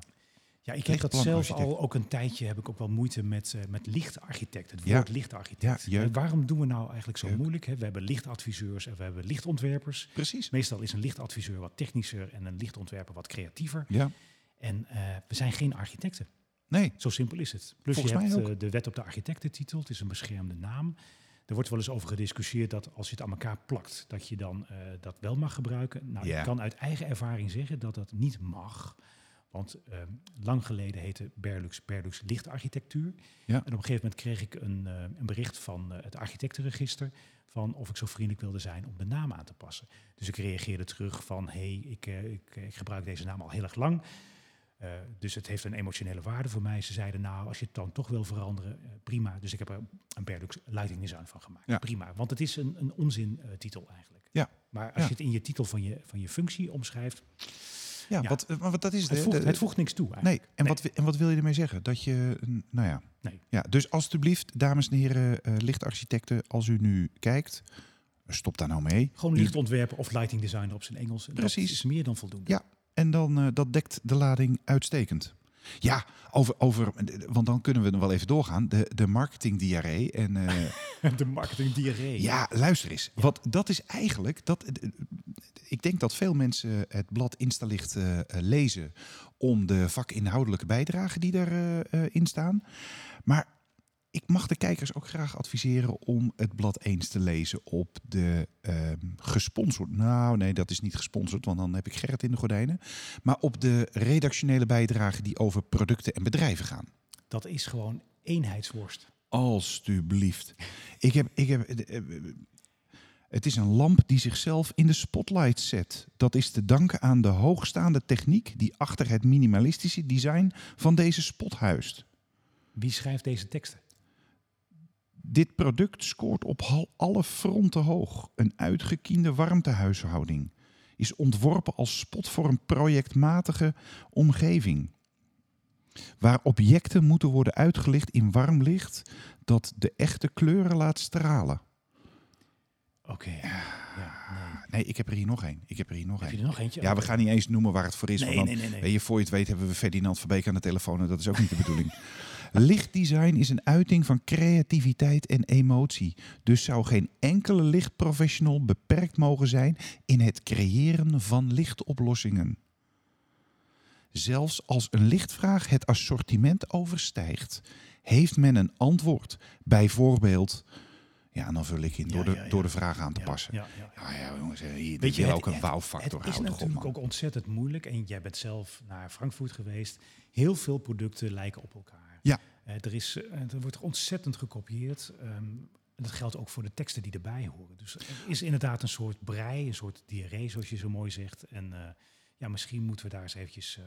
Ja, ik heb dat zelf al ook een tijdje heb ik ook wel moeite met, eh, met lichtarchitect. Het Ja. woord lichtarchitect. Ja, waarom doen we nou eigenlijk zo Jeuk. moeilijk? Hè? We hebben lichtadviseurs en we hebben lichtontwerpers. Precies. Meestal is een lichtadviseur wat technischer en een lichtontwerper wat creatiever. Ja, En eh, we zijn geen architecten. nee. Zo simpel is het. Plus Volgens je hebt eh, de wet op de architectentitel. Het is een beschermde naam. Er wordt wel eens over gediscussieerd dat als je het aan elkaar plakt, dat je dan dat wel mag gebruiken. Nou, Ja. ik kan uit eigen ervaring zeggen dat dat niet mag. Want eh, lang geleden heette Berlux Berlux lichtarchitectuur. Ja. En op een gegeven moment kreeg ik een, eh, een bericht van eh, het architectenregister van of ik zo vriendelijk wilde zijn om de naam aan te passen. Dus ik reageerde terug van hey, ik, eh, ik, ik gebruik deze naam al heel erg lang. Dus het heeft een emotionele waarde voor mij. Ze zeiden, nou, als je het dan toch wil veranderen, prima. Dus ik heb er een Berlux Lighting Design van gemaakt. Ja. Prima, want het is een, een onzin eh, titel eigenlijk. Ja. Maar als Ja. je het in je titel van je, van je functie omschrijft, Ja, Ja. Wat, maar wat dat is het voegt, de- het voegt niks toe Nee, eigenlijk. en, Nee. Wat, wi- en wat wil je ermee zeggen? Dat je, nou ja. Nee. ja dus alstublieft, dames en heren, eh, lichtarchitecten, als u nu kijkt, stop daar nou mee. Gewoon lichtontwerper of lighting designer op zijn Engels. Precies. Dat is meer dan voldoende. Ja. En dan, eh, dat dekt de lading uitstekend. Ja, over, over, want dan kunnen we nog wel even doorgaan. De, de marketingdiarree. En eh, De marketing diarree. ja, luister eens. Wat, dat is eigenlijk, dat, eh, ik denk dat veel mensen het blad Instalicht eh, lezen om de vakinhoudelijke bijdragen die daarin in staan. Maar ik mag de kijkers ook graag adviseren om het blad eens te lezen op de ehm, gesponsord. Nou, nee, dat is niet gesponsord, want dan heb ik Gerrit in de gordijnen. Maar op de redactionele bijdragen die over producten en bedrijven gaan. Dat is gewoon eenheidsworst. Alsjeblieft. Ik heb, ik heb, eh, eh, het is een lamp die zichzelf in de spotlight zet. Dat is te danken aan de hoogstaande techniek die achter het minimalistische design van deze spot huist. Wie schrijft deze teksten? Dit product scoort op alle fronten hoog. Een uitgekiende warmtehuishouding. Is ontworpen als spot voor een projectmatige omgeving. Waar objecten moeten worden uitgelicht in warm licht dat de echte kleuren laat stralen. Oké. Ja, nee. Nee, ik heb er hier nog één. Ik heb er hier nog Heb je één. er nog eentje? Ja, we gaan niet eens noemen waar het voor is. Nee, want dan, nee, nee, nee. Weet je, voor je het weet hebben we Ferdinand Verbeek aan de telefoon en dat is ook niet de bedoeling. Lichtdesign is een uiting van creativiteit en emotie. Dus zou geen enkele lichtprofessional beperkt mogen zijn in het creëren van lichtoplossingen. Zelfs als een lichtvraag het assortiment overstijgt, heeft men een antwoord. Bijvoorbeeld, ja, dan vul ik in door, Ja, de, ja, door de vraag aan te passen. Ja, ja. Ja, jongens, hier Weet je, het- ook een het- wauw-factor. Het is op, natuurlijk ook ontzettend moeilijk. En jij bent zelf naar Frankfurt geweest. Heel veel producten lijken op elkaar. Ja. Eh, er, is, eh, er wordt ontzettend gekopieerd. Ehm, en dat geldt ook voor de teksten die erbij horen. Dus er is inderdaad een soort brei, een soort diarree, zoals je zo mooi zegt. En eh, ja, misschien moeten we daar eens eventjes... eh,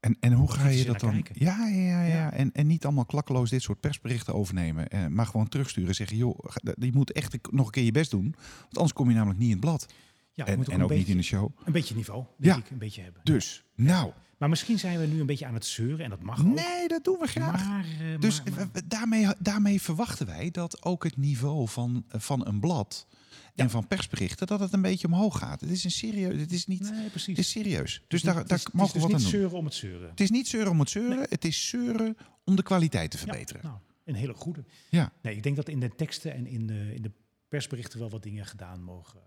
En, en hoe ga je dat dan? kijken. Ja, ja, ja, ja. En, en niet allemaal klakkeloos dit soort persberichten overnemen. Eh, maar gewoon terugsturen en zeggen: joh, je moet echt nog een keer je best doen. Want anders kom je namelijk niet in het blad. ja, en en ook niet in de show. Een beetje niveau, denk Ja. ik, een beetje hebben. Dus, nou. Maar misschien zijn we nu een beetje aan het zeuren en dat mag ook. Nee, dat doen we graag. Maar, eh, dus maar- maar- daarmee, daarmee verwachten wij dat ook het niveau van, van een blad Ja. en van persberichten, dat het een beetje omhoog gaat. Het is een serieus, het is niet, nee, precies. het is serieus. Dus Het is daar, niet- daar het is- mogen het we is wat aan dus niet doen. zeuren om het zeuren. Het is niet zeuren om het zeuren, Nee. het is zeuren om de kwaliteit te Ja, verbeteren. nou, een hele goede. Ja. Nee, ik denk dat in de teksten en in de, in de persberichten wel wat dingen gedaan mogen.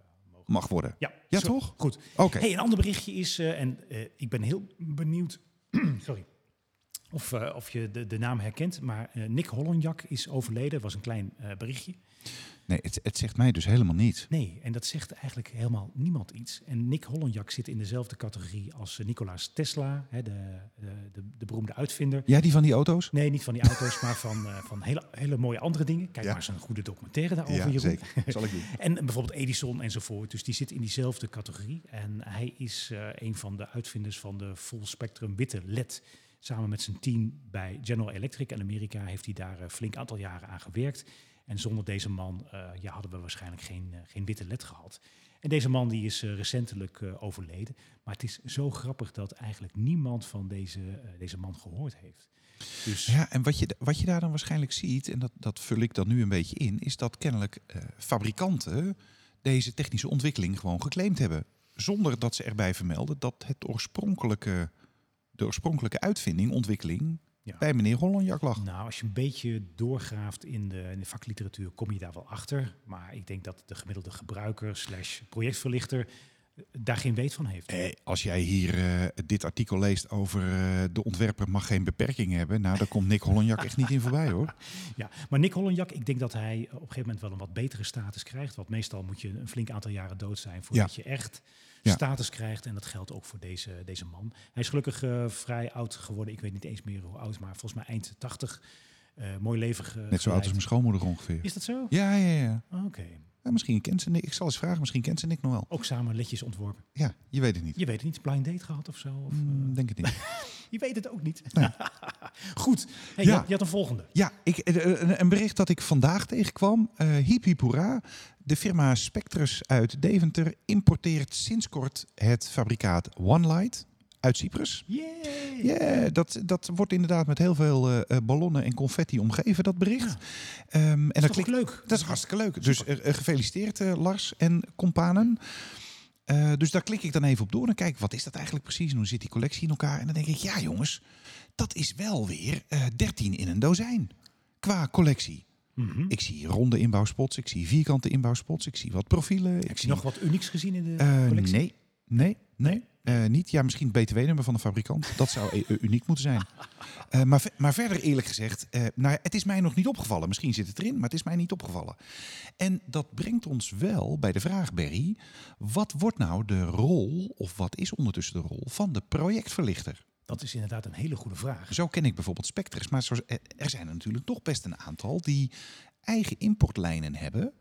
Mag worden. Ja, Ja, zo- toch? Goed. Oké. Hey, een ander berichtje is, eh, en eh, ik ben heel benieuwd, sorry, of, eh, of je de, de naam herkent, maar Nick Hollenjak is overleden. Dat was een klein berichtje. Nee, het, het zegt mij dus helemaal niets. Nee, en dat zegt eigenlijk helemaal niemand iets. En Nick Hollenjak zit in dezelfde categorie als eh, Nicolaas Tesla, hè, de, de, de, de beroemde uitvinder. Ja, die van die auto's? Nee, niet van die auto's, maar van, eh, van hele, hele mooie andere dingen. Kijk Ja. maar eens een goede documentaire daarover, Jeroen. Zal ik doen. En bijvoorbeeld Edison enzovoort. Dus die zit in diezelfde categorie. En hij is eh, een van de uitvinders van de full spectrum witte LED. Samen met zijn team bij General Electric in Amerika heeft hij daar een flink aantal jaren aan gewerkt. En zonder deze man eh, ja, hadden we waarschijnlijk geen, eh, geen witte LED gehad. En deze man die is eh, recentelijk overleden. Maar het is zo grappig dat eigenlijk niemand van deze, deze man gehoord heeft. Dus Ja, en wat je, wat je daar dan waarschijnlijk ziet, en dat, dat vul ik dan nu een beetje in, is dat kennelijk fabrikanten deze technische ontwikkeling gewoon geclaimd hebben. Zonder dat ze erbij vermelden dat het oorspronkelijke, de oorspronkelijke uitvinding, ontwikkeling, Ja. bij meneer Hollandjak lag. Nou, als je een beetje doorgraaft in de, in de vakliteratuur, kom je daar wel achter. Maar ik denk dat de gemiddelde gebruiker slash projectverlichter eh, daar geen weet van heeft. Eh, als jij hier eh, dit artikel leest over eh, de ontwerper mag geen beperking hebben, nou, daar komt Nick Hollandjak echt niet in voorbij hoor. Ja, maar Nick Hollenjak, ik denk dat hij op een gegeven moment wel een wat betere status krijgt. Want meestal moet je een flink aantal jaren dood zijn voordat je echt Ja. status krijgt. En dat geldt ook voor deze, deze man. Hij is gelukkig eh, vrij oud geworden. Ik weet niet eens meer hoe oud, maar volgens mij eind 80. Eh, mooi leven ge- Net zo oud als mijn schoonmoeder ongeveer. Is dat zo? Ja, ja, ja. Oké. ja misschien kent ze Nick. Ik zal eens vragen, misschien kent ze Nick nog wel. Ook samen ledjes ontworpen. Ja, je weet het niet. Je weet het niet, blind date gehad of zo? Of, eh, Mm, denk het niet. Je weet het ook niet. Nee. Goed. Hey, Ja. je, had, je had een volgende. Ja, ik, eh, een, een bericht dat ik vandaag tegenkwam. eh hiep hiep hoera. De firma Spectrus uit Deventer importeert sinds kort het fabrikaat OneLight uit Cyprus. Ja, dat, dat wordt inderdaad met heel veel eh, eh, ballonnen en confetti omgeven, dat bericht. Ehm, en Dat dat klinkt, leuk? dat is hartstikke leuk. Dus eh, gefeliciteerd Lars en companen. Dus daar klik ik dan even op door en kijk, wat is dat eigenlijk precies? En hoe zit die collectie in elkaar? En dan denk ik, ja jongens, dat is wel weer eh 13 in een dozijn qua collectie. Mhm. Ik zie ronde inbouwspots, ik zie vierkante inbouwspots, ik zie wat profielen. Ik Heb je nog wat unieks gezien in de Eh, collectie? nee, nee, nee, Eh, niet, ja, misschien het BTW-nummer van de fabrikant. Dat zou eh, uniek moeten zijn. Eh, maar, maar verder eerlijk gezegd, nou, het is mij nog niet opgevallen. Misschien zit het erin, maar het is mij niet opgevallen. En dat brengt ons wel bij de vraag, Berry. Wat wordt nou de rol, of wat is ondertussen de rol, van de projectverlichter? Dat is inderdaad een hele goede vraag. Zo ken ik bijvoorbeeld Spectres, maar er zijn er natuurlijk toch best een aantal die eigen importlijnen hebben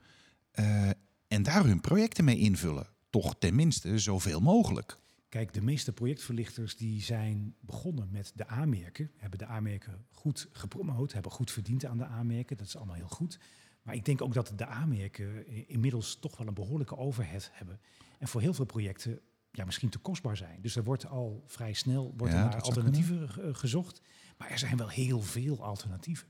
eh, en daar hun projecten mee invullen. Toch tenminste zoveel mogelijk. Kijk, de meeste projectverlichters die zijn begonnen met de aanmerken, hebben de aanmerken goed gepromoot, hebben goed verdiend aan de aanmerken. Dat is allemaal heel goed. Maar ik denk ook dat de aanmerken inmiddels toch wel een behoorlijke overhead hebben. En voor heel veel projecten ja, misschien te kostbaar zijn. Dus er wordt al vrij snel wordt Ja, er naar alternatieven ge- gezocht. Maar er zijn wel heel veel alternatieven.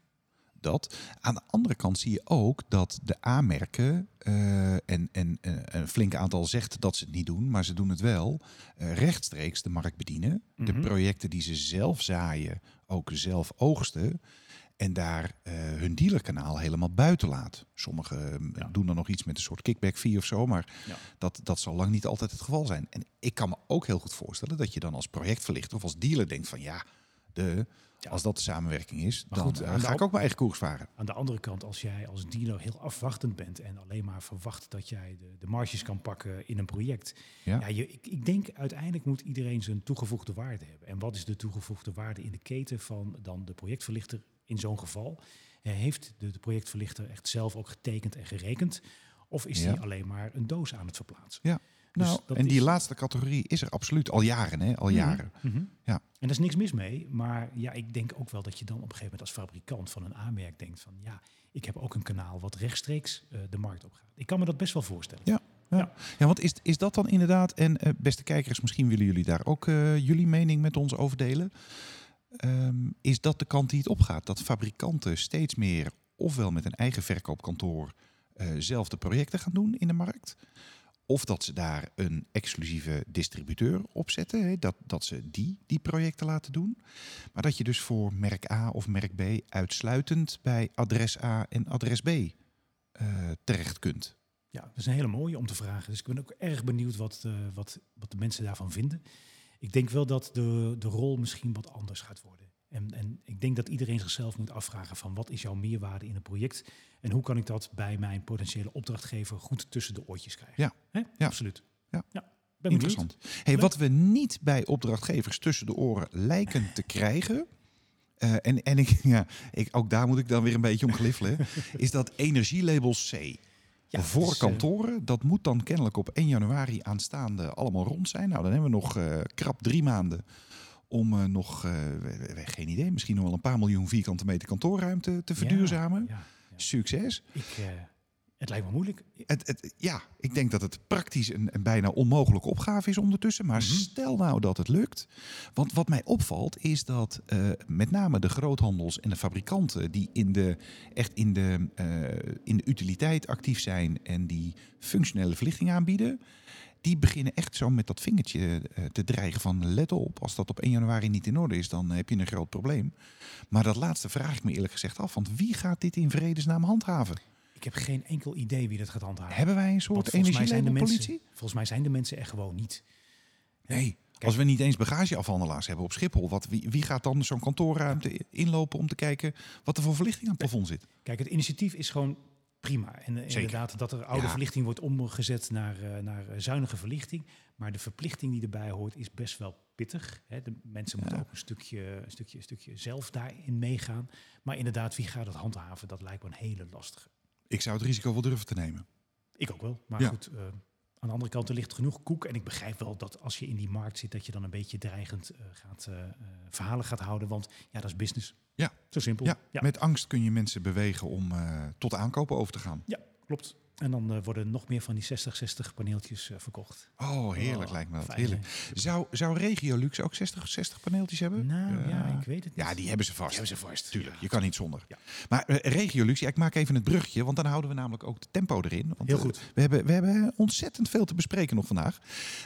Dat. Aan de andere kant zie je ook dat de aanmerken, eh, en, en eh, een flink aantal zegt dat ze het niet doen, maar ze doen het wel, eh, rechtstreeks de markt bedienen. De Mhm. projecten die ze zelf zaaien, ook zelf oogsten. En daar eh, hun dealerkanaal helemaal buiten laat. Sommigen eh, Ja. doen dan nog iets met een soort kickback fee of zo. Maar Ja. dat, dat zal lang niet altijd het geval zijn. En ik kan me ook heel goed voorstellen dat je dan als projectverlichter of als dealer denkt van ja, de, Ja. als dat de samenwerking is, Maar dan goed, eh, ga ik ook mijn eigen koers varen. Aan de andere kant, als jij als dealer heel afwachtend bent en alleen maar verwacht dat jij de, de marges kan pakken in een project. Ja. Ja. je, ik, ik denk uiteindelijk moet iedereen zijn toegevoegde waarde hebben. En wat is de toegevoegde waarde in de keten van dan de projectverlichter in zo'n geval? Eh, heeft de, de projectverlichter echt zelf ook getekend en gerekend? Of is Ja. hij alleen maar een doos aan het verplaatsen? Ja. Dus Nou, en die is- laatste categorie is er absoluut al jaren, hè? Al jaren. Mhm. Ja. En daar is niks mis mee. Maar ja, ik denk ook wel dat je dan op een gegeven moment als fabrikant van een aanmerk denkt van ja, ik heb ook een kanaal wat rechtstreeks eh, de markt op gaat. Ik kan me dat best wel voorstellen. Ja. Ja, want is, is dat dan inderdaad, en eh, beste kijkers, misschien willen jullie daar ook jullie mening met ons over delen. Ehm, is dat de kant die het opgaat? Dat fabrikanten steeds meer, ofwel met een eigen verkoopkantoor, eh, zelf de projecten gaan doen in de markt. Of dat ze daar een exclusieve distributeur op zetten. Dat, dat ze die, die projecten laten doen. Maar dat je dus voor merk A of merk B uitsluitend bij adres A en adres B eh, terecht kunt. Ja, dat is een hele mooie om te vragen. Dus ik ben ook erg benieuwd wat, eh, wat, wat de mensen daarvan vinden. Ik denk wel dat de, de rol misschien wat anders gaat worden. En, en ik denk dat iedereen zichzelf moet afvragen van wat is jouw meerwaarde in een project? En hoe kan ik dat bij mijn potentiële opdrachtgever goed tussen de oortjes krijgen? Ja. Ja. Absoluut. Ja. ben benieuwd. Interessant. Hey, wat we niet bij opdrachtgevers tussen de oren lijken te krijgen. eh, en en ik, ja, ik, ook daar moet ik dan weer een beetje om gliffelen. is dat energielabel C. Ja, voor dus, eh, kantoren, dat moet dan kennelijk op 1 januari aanstaande allemaal rond zijn. Nou, dan hebben we nog eh, krap drie maanden om eh, nog, geen idee, misschien nog wel een paar miljoen vierkante meter kantoorruimte te verduurzamen. Ja, ja. Succes. Ik, het lijkt me moeilijk. Het, het, ja, ik denk dat het praktisch een, een bijna onmogelijke opgave is ondertussen. Maar Mhm. stel nou dat het lukt. Want wat mij opvalt is dat eh, met name de groothandels en de fabrikanten... die in de, echt in de, eh, in de utiliteit actief zijn en die functionele verlichting aanbieden... die beginnen echt zo met dat vingertje eh, te dreigen van let op. Als dat op 1 januari niet in orde is, dan heb je een groot probleem. Maar dat laatste vraag ik me eerlijk gezegd af. Want wie gaat dit in vredesnaam handhaven? Ik heb geen enkel idee wie dat gaat handhaven. Hebben wij een soort energielabelpolitie? Volgens mij zijn de mensen er gewoon niet. Nee, als we niet eens bagageafhandelaars hebben op Schiphol, wat, wie, wie gaat dan zo'n kantoorruimte inlopen om te kijken wat er voor verlichting aan het plafond zit? Kijk, het initiatief is gewoon prima. En eh, Zeker. inderdaad, dat er oude Ja. verlichting wordt omgezet naar, eh, naar zuinige verlichting. Maar de verplichting die erbij hoort is best wel pittig. Hè. De mensen moeten Ja. ook een stukje, een, stukje, een stukje zelf daarin meegaan. Maar inderdaad, wie gaat het handhaven? Dat lijkt me een hele lastige. Ik zou het risico wel durven te nemen. Ik ook wel. Maar Ja. goed, eh, aan de andere kant, er ligt genoeg koek. En ik begrijp wel dat als je in die markt zit, dat je dan een beetje dreigend eh, gaat, eh, verhalen gaat houden. Want ja, dat is business. Ja. Zo simpel. Ja, ja. met angst kun je mensen bewegen om tot aankopen over te gaan. Ja, klopt. En dan eh, worden nog meer van die 60-60 paneeltjes eh, verkocht. Oh, heerlijk Oh, lijkt me dat. fijn, Heerlijk. hè? Zou, zou Regiolux ook 60, 60 paneeltjes hebben? Nou ja, ik weet het niet. Ja, die hebben ze vast. Die hebben ze vast. Tuurlijk, Ja. je kan niet zonder. Ja. Maar eh, Regiolux, ja, ik maak even het brugje, want dan houden we namelijk ook de tempo erin. Want, Heel goed. we, hebben, we hebben ontzettend veel te bespreken nog vandaag.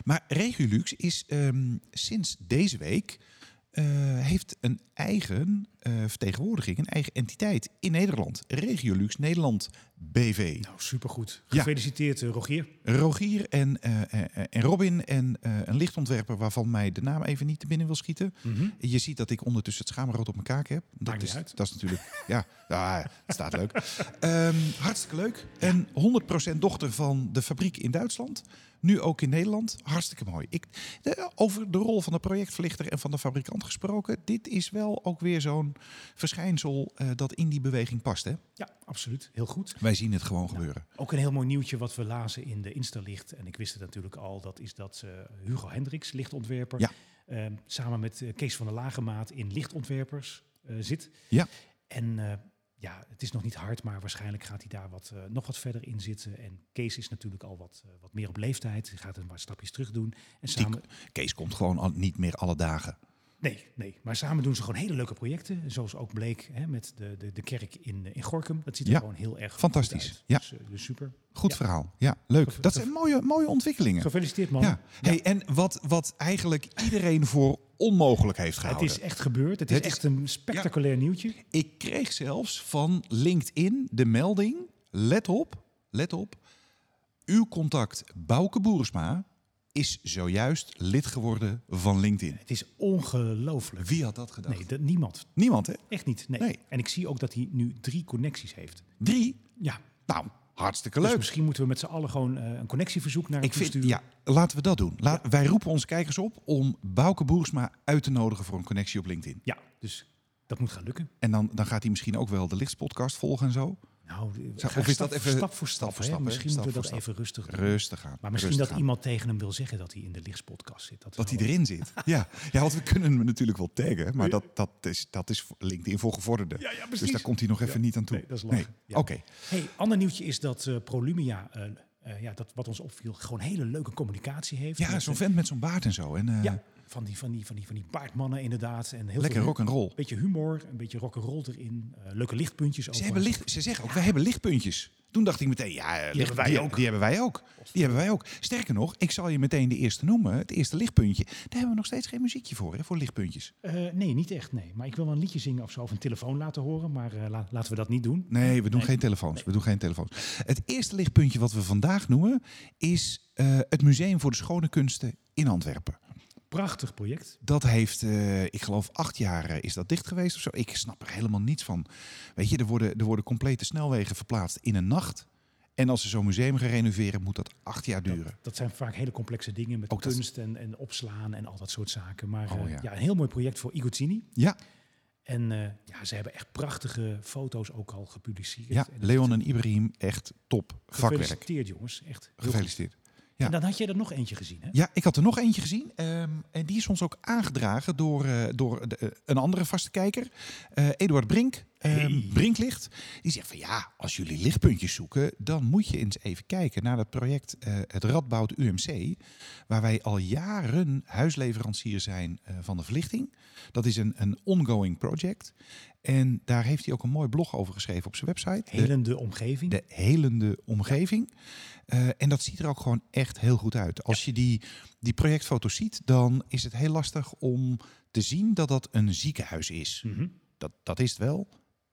Maar Regiolux is ehm, sinds deze week heeft een eigen eh, vertegenwoordiging, een eigen entiteit in Nederland. Regiolux Nederland BV. Nou, supergoed. Gefeliciteerd, eh, Rogier. Rogier en, eh, eh, en Robin en eh, een lichtontwerper waarvan mij de naam even niet te binnen wil schieten. Je ziet dat ik ondertussen het schaamrood op mijn kaak heb. Dat is, dat is natuurlijk, ja, het staat leuk. Ehm, hartstikke leuk. En 100% dochter van de fabriek in Duitsland. Nu ook in Nederland. Hartstikke mooi. Ik, de- over de rol van de projectverlichter en van de fabrikant gesproken. Dit is wel ook weer zo'n verschijnsel eh, dat in die beweging past. Hè? Ja, absoluut. Heel goed. Wij zien het gewoon gebeuren. Ook een heel mooi nieuwtje wat we lazen in de Instalicht. En ik wist het natuurlijk al. Dat is dat eh, Hugo Hendricks, lichtontwerper, Ja. eh, samen met eh, Kees van der Lagemaat in lichtontwerpers zit. Ja. En ja, het is nog niet hard, maar waarschijnlijk gaat hij daar wat, eh, nog wat verder in zitten. En Kees is natuurlijk al wat, eh, wat meer op leeftijd. Hij gaat een paar stapjes terug doen. En samen, Kees komt gewoon al niet meer alle dagen. Nee, nee, maar samen doen ze gewoon hele leuke projecten. Zoals ook bleek hè, met de, de, de kerk in, eh, in Gorkum. Dat ziet er Ja, gewoon heel erg goed fantastisch. uit. Ja. Dus, eh, dus super. Goed Ja. verhaal. Ja, leuk. Dat zijn mooie, mooie ontwikkelingen. Gefeliciteerd man. Ja. Hey, en wat, wat eigenlijk iedereen voor onmogelijk heeft Het gehouden. is echt gebeurd. Het is Het is- echt een spectaculair nieuwtje. Ik kreeg zelfs van LinkedIn de melding. Let op, let op. Uw contact Bouke Boersma is zojuist lid geworden van LinkedIn. Het is ongelooflijk. Wie had dat gedacht? Nee, dat, niemand. Niemand, hè? Echt niet. Nee. Nee. En ik zie ook dat hij nu drie connecties heeft. Drie? Ja. Nou, hartstikke Dus leuk. misschien moeten we met z'n allen gewoon eh, een connectieverzoek naar hem Ik vind, toesturen. ja, laten we dat doen. Laat, Wij roepen onze kijkers op om Bouke Boersma uit te nodigen voor een connectie op LinkedIn. Ja, dus dat moet gaan lukken. En dan, dan gaat hij misschien ook wel de lichtspodcast volgen en zo. Nou, of is stap, dat even- stap voor stap. stap voor stap? Misschien Stap moeten we dat even rustig doen. Rustig aan. Maar misschien dat aan. iemand tegen hem wil zeggen dat hij in de lichtspodcast zit. Dat, Dat hij erin zit. Ja. ja, want we kunnen hem natuurlijk wel taggen. Maar dat, dat, is, dat is LinkedIn voor gevorderden. Ja, ja, dus daar komt hij nog even niet aan toe. Nee, dat is. Ja. Oké. Hey, ander nieuwtje is dat eh, Prolumia, eh, eh, ja, dat wat ons opviel, gewoon hele leuke communicatie heeft. Ja, zo'n vent met zo'n baard en zo. En, eh, Ja, van die, van, die, van, die, van die paardmannen inderdaad. En heel lekker rock and roll. Een beetje humor, een beetje rock and roll erin. eh, leuke lichtpuntjes. ook Ze, hebben licht, ze zeggen ook, wij hebben lichtpuntjes. Toen dacht ik meteen, ja, eh, licht- hebben wij die, ook. Die hebben wij ook. Die hebben wij ook. Sterker nog, ik zal je meteen de eerste noemen. Het eerste lichtpuntje. Daar hebben we nog steeds geen muziekje voor, hè, voor lichtpuntjes. Eh, nee, niet echt, nee. Maar ik wil wel een liedje zingen of zo, of een telefoon laten horen. Maar eh, la- laten we dat niet doen. Nee, we doen Nee. geen telefoons. We doen geen telefoons. Het eerste lichtpuntje wat we vandaag noemen is het Museum voor de Schone Kunsten in Antwerpen. Prachtig project. Dat heeft, eh, ik geloof, acht jaar eh, is dat dicht geweest of zo. Ik snap er helemaal niets van. Weet je, er worden, er worden complete snelwegen verplaatst in een nacht. En als ze zo'n museum gaan renoveren, moet dat acht jaar duren. Dat, dat zijn vaak hele complexe dingen met Ook dat- kunst en, en opslaan en al dat soort zaken. Maar Oh, eh, ja. ja. een heel mooi project voor Iguzini. Ja, En ja, ze hebben echt prachtige foto's ook al gepubliceerd. ja En Leon en Ibrahim, echt top vakwerk. Gefeliciteerd jongens, echt goed. En dan had jij er nog eentje gezien, hè? Ja, ik had er nog eentje gezien. ehm, en die is ons ook aangedragen door, eh, door de- eh, een andere vaste kijker. eh, Eduard Brink. Ehm, Hey. Brinklicht. Die zegt van ja, als jullie lichtpuntjes zoeken, dan moet je eens even kijken naar dat project eh, het Radboud UMC. Waar wij al jaren huisleverancier zijn eh, van de verlichting. Dat is een, een ongoing project. En daar heeft hij ook een mooi blog over geschreven op zijn website. De- Helende omgeving. de helende omgeving. Eh, en dat ziet er ook gewoon echt heel goed uit. Als je die, die projectfoto's ziet, dan is het heel lastig om te zien dat dat een ziekenhuis is. Mhm. Dat, dat is het wel,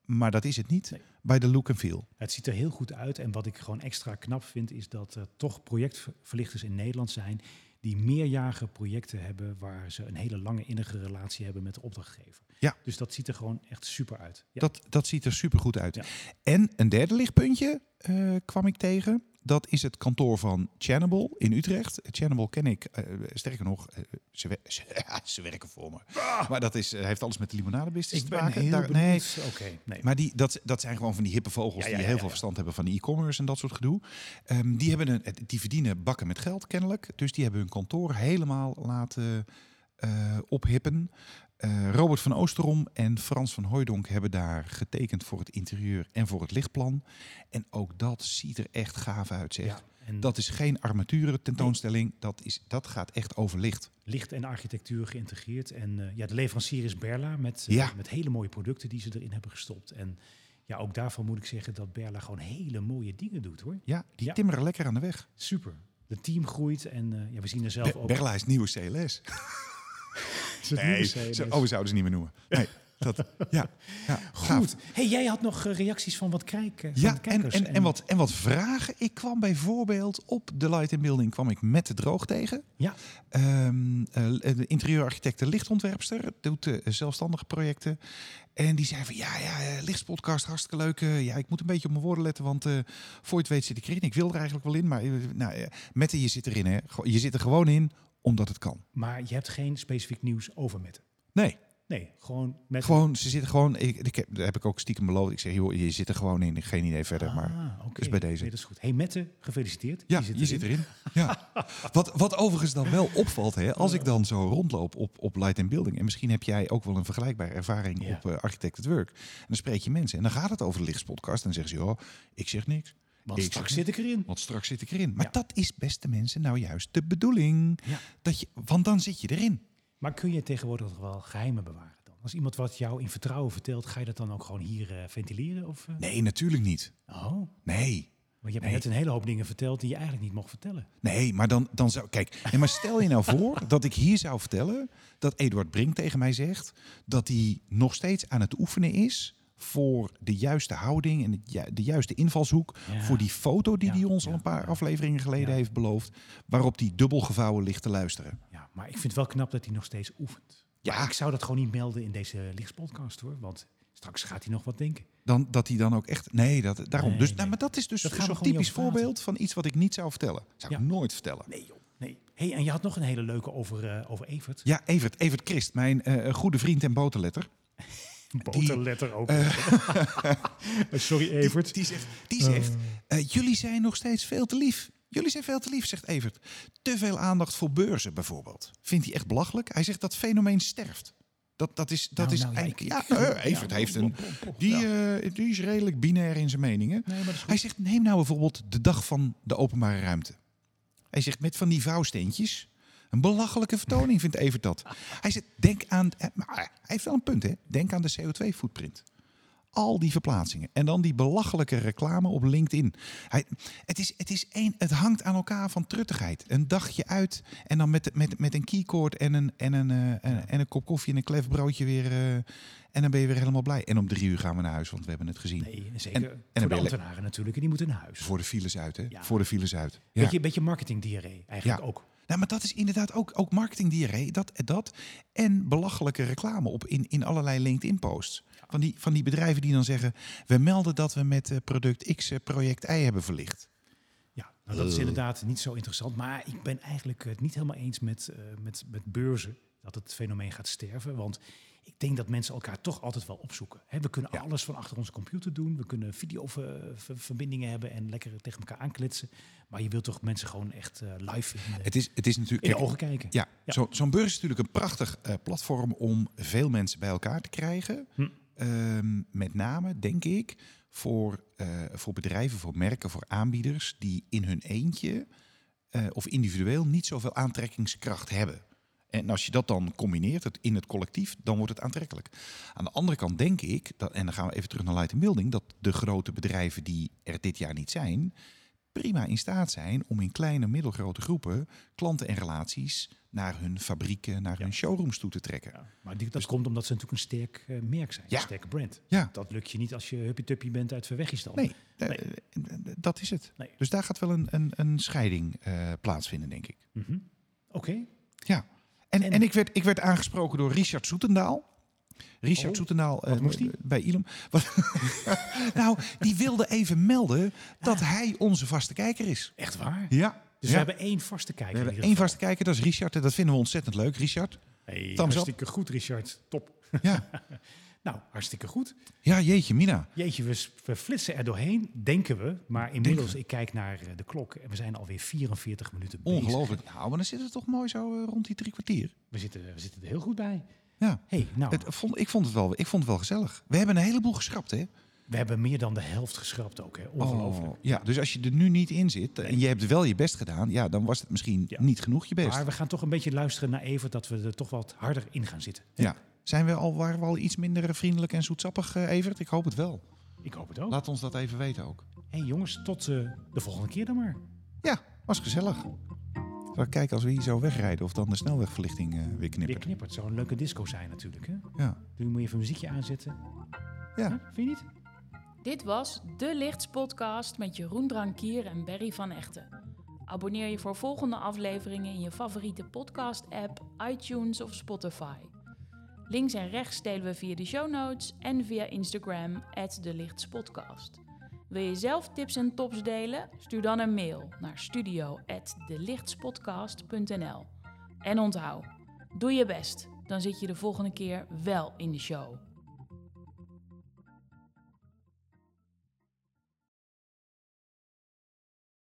maar dat is het niet Nee. bij de look en feel. Het ziet er heel goed uit. En wat ik gewoon extra knap vind, is dat er toch projectverlichters in Nederland zijn die meerjarige projecten hebben waar ze een hele lange innige relatie hebben met de opdrachtgever. Ja. Dus dat ziet er gewoon echt super uit. Ja. Dat, dat ziet er super goed uit. Ja. En een derde lichtpuntje eh, kwam ik tegen. Dat is het kantoor van Channable in Utrecht. Channable ken ik, eh, sterker nog, eh, ze, wer- ze, ze werken voor me. Maar dat is, eh, heeft alles met de limonadebusiness te maken. Daar- benieuwd. Oké, nee. Maar die, dat, dat zijn gewoon van die hippe vogels Ja, ja, die ja, heel ja, veel ja. verstand hebben van e-commerce en dat soort gedoe. Ehm, die, hebben een, die verdienen bakken met geld kennelijk. Dus die hebben hun kantoor helemaal laten ophippen. Eh, Robert van Oosterom en Frans van Hooijdonk hebben daar getekend voor het interieur en voor het lichtplan. En ook dat ziet er echt gaaf uit, zeg. ja, en Dat is geen armaturen tentoonstelling, dat, is, dat gaat echt over licht. licht en architectuur geïntegreerd. En eh, ja, de leverancier is Berla met, eh, Ja. met hele mooie producten die ze erin hebben gestopt. En ja, ook daarvan moet ik zeggen dat Berla gewoon hele mooie dingen doet hoor. Ja, die Ja. timmeren lekker aan de weg. Super. Het team groeit en ja, we zien er zelf Be- ook. Berla is nieuwe CLS. Nee, Dus- oh, we zouden ze niet meer noemen. Nee. Dat, ja. Goed. Hey, jij had nog eh, reacties van wat kijk, eh, Ja, en, en, en, wat, en wat vragen. Ik kwam bijvoorbeeld op de Light Building kwam ik met de droog tegen. Ja. Eh, de interieurarchitect, de lichtontwerpster, doet zelfstandige projecten. En die zei van, ja, ja, lichtspodcast, hartstikke leuk. ja, ik moet een beetje op mijn woorden letten, want voor je het weet zit ik erin. Ik wil er eigenlijk wel in, maar nou, Mette, je zit erin, hè. Je zit er gewoon in, omdat het kan. Maar je hebt geen specifiek nieuws over Mette. Nee, Nee, gewoon met... gewoon, ze zitten gewoon, ik, ik heb, daar heb ik ook stiekem beloofd. Ik zeg, joh, je zit er gewoon in. Geen idee verder, maar... Ah, oké. dus bij deze. Nee, dat is goed. Hey Mette, gefeliciteerd. Ja, je zit erin. Ja. Wat, wat overigens dan wel opvalt, hè, als ik dan zo rondloop op, op Light and Building, en misschien heb jij ook wel een vergelijkbare ervaring Ja. op uh, Architect at Work, en dan spreek je mensen en dan gaat het over de lichtspodcast, en dan zeggen ze, joh, ik zeg niks, Want Ik straks zit ik erin. want straks zit ik erin. Maar Ja. dat is, beste mensen, nou juist de bedoeling. Ja. Dat je, want dan zit je erin. Maar kun je tegenwoordig nog wel geheimen bewaren dan? Als iemand wat jou in vertrouwen vertelt, ga je dat dan ook gewoon hier eh, ventileren? Of, eh? Nee, natuurlijk niet. Oh, Nee. want je hebt Nee. net een hele hoop dingen verteld die je eigenlijk niet mocht vertellen. Nee, maar dan, dan zou. Kijk, maar stel je nou voor dat ik hier zou vertellen dat Eduard Brink tegen mij zegt dat hij nog steeds aan het oefenen is voor de juiste houding en de juiste invalshoek Ja. voor die foto die Ja, hij ons ja, al een paar afleveringen geleden heeft beloofd, waarop hij dubbel gevouwen ligt te luisteren. Ja, maar ik vind het wel knap dat hij nog steeds oefent. Ja. Maar ik zou dat gewoon niet melden in deze lichtspodcast hoor. Want straks gaat hij nog wat denken. Dan dat hij dan ook echt. Nee, dat, daarom. Nee, dus, nee. Nou, maar dat is dus Dat we zo'n typisch voorbeeld van iets wat ik niet zou vertellen. Zou ik nooit vertellen. Nee joh, nee. Hey, en je had nog een hele leuke over, eh, over Evert. Ja, Evert, Evert Christ, mijn eh, goede vriend en boterletter. Boterletter ook. Sorry Evert. Die zegt, die zegt eh, jullie zijn nog steeds veel te lief. Jullie zijn veel te lief, zegt Evert. Te veel aandacht voor beurzen bijvoorbeeld. Vindt hij echt belachelijk? Hij zegt dat fenomeen sterft. Dat, dat is, dat Nou, is nou, eigenlijk- ja, eh, Evert ja, heeft een... Die, eh, die is redelijk binair in zijn meningen. Nee. Hij zegt, neem nou bijvoorbeeld de dag van de openbare ruimte. Hij zegt, met van die vouwsteentjes. Een belachelijke vertoning vindt Evert dat. Hij zegt, denk aan... eh, Maar hij heeft wel een punt, hè. Denk aan de CO2-footprint. Al die verplaatsingen. En dan die belachelijke reclame op LinkedIn. Hij, het, is, het, is één, het hangt aan elkaar van truttigheid. Een dagje uit en dan met, met, met een keycord en een, en, een, eh, en, en een kop koffie en een klef broodje weer. eh, en dan ben je weer helemaal blij. En om drie uur gaan we naar huis, want we hebben het gezien. Nee, en zeker En- en voor de ambtenaren natuurlijk. En die moeten naar huis. Voor de files uit, hè? Ja. Voor de files uit. Ja. Beetje, beetje marketingdiarree eigenlijk Ja. ook. Nou, maar dat is inderdaad ook, ook marketingdiarree. Dat, dat en belachelijke reclame op in, in allerlei LinkedIn-posts. Van die, van die bedrijven die dan zeggen... we melden dat we met eh, product X eh, project Y hebben verlicht. Ja, nou, dat is inderdaad niet zo interessant. Maar ik ben eigenlijk het niet helemaal eens met, eh, met, met beurzen. Dat het fenomeen gaat sterven. Want ik denk dat mensen elkaar toch altijd wel opzoeken. We kunnen Ja. alles van achter onze computer doen. We kunnen videoverbindingen hebben en lekker tegen elkaar aankletsen. Maar je wilt toch mensen gewoon echt eh, live in de, Het is, het is in natuurlijk... de kijk, ogen kijken. Ja, Ja. zo- zo'n beurs is natuurlijk een prachtig eh, platform om veel mensen bij elkaar te krijgen. Hm. Ehm, met name, denk ik, voor, eh, voor bedrijven, voor merken, voor aanbieders die in hun eentje of individueel niet zoveel aantrekkingskracht hebben. En als je dat dan combineert het in het collectief, dan wordt het aantrekkelijk. Aan de andere kant denk ik, dat, en dan gaan we even terug naar Light Building, dat de grote bedrijven die er dit jaar niet zijn, prima in staat zijn om in kleine, middelgrote groepen klanten en relaties naar hun fabrieken, naar hun showrooms toe te trekken. Ja, maar die, dat komt omdat ze natuurlijk een sterk eh, merk zijn. Ja. Een sterke brand. Ja, Dat lukt je niet als je huppie bent uit Verwegistan. nee, eh, Nee. eh, dat is het. Nee. Dus daar gaat wel een, een, een scheiding plaatsvinden, denk ik. Mhm. Oké. Ja. En, En- en, ik, werd, ik werd aangesproken door Richard Soetendaal. Richard Oh, Soetendaal wat eh, moest hij? bij Ilum. Nou, die wilde even melden dat hij onze vaste kijker is. Echt waar? Ja. Dus Ja. we hebben één vaste kijker. We hebben één geval. vaste kijker, dat is Richard. En dat vinden we ontzettend leuk, Richard. Hey, hartstikke goed, Richard. Top. Ja, Nou, hartstikke goed. ja jeetje, Mina. Jeetje, we, flitsen er doorheen, denken we. Maar inmiddels, ik kijk naar eh, de klok en we zijn alweer 44 minuten bezig. Ongelooflijk. Nou, maar dan zitten we toch mooi zo eh, rond die drie kwartier. We zitten, we zitten er heel goed bij. Ja. hey, nou, Het, vond, ik, vond het wel, ik vond het wel gezellig. We hebben een heleboel geschrapt, hè? we hebben meer dan de helft geschrapt ook. Hè. Ongelooflijk. Oh, ja, dus als je er nu niet in zit en je hebt wel je best gedaan, ja, dan was het misschien Ja. niet genoeg je best. Maar we gaan toch een beetje luisteren naar Evert, dat we er toch wat harder in gaan zitten. hè? Ja. Zijn we al, waren we al iets minder vriendelijk en zoetsappig, eh, Evert? Ik hoop het wel. Ik hoop het ook. Laat ons dat even weten ook. hey, jongens, tot eh, de volgende keer dan maar. Ja, was gezellig. Zal ik kijken als we hier zo wegrijden of dan de snelwegverlichting eh, weer Weer knippert. knippert. Het zou een leuke disco zijn natuurlijk. Hè? Ja. Nu moet je even een muziekje aanzetten. Ja. Huh? Vind je niet? Dit was De Lichts Podcast met Jeroen Drankier en Berry van Echten. Abonneer je voor volgende afleveringen in je favoriete podcast-app, iTunes of Spotify. Links en rechts delen we via de show notes en via Instagram, De Lichts Podcast. Wil je zelf tips en tops delen? Stuur dan een mail naar studio.delichtspodcast.nl. En onthoud, doe je best, dan zit je de volgende keer wel in de show.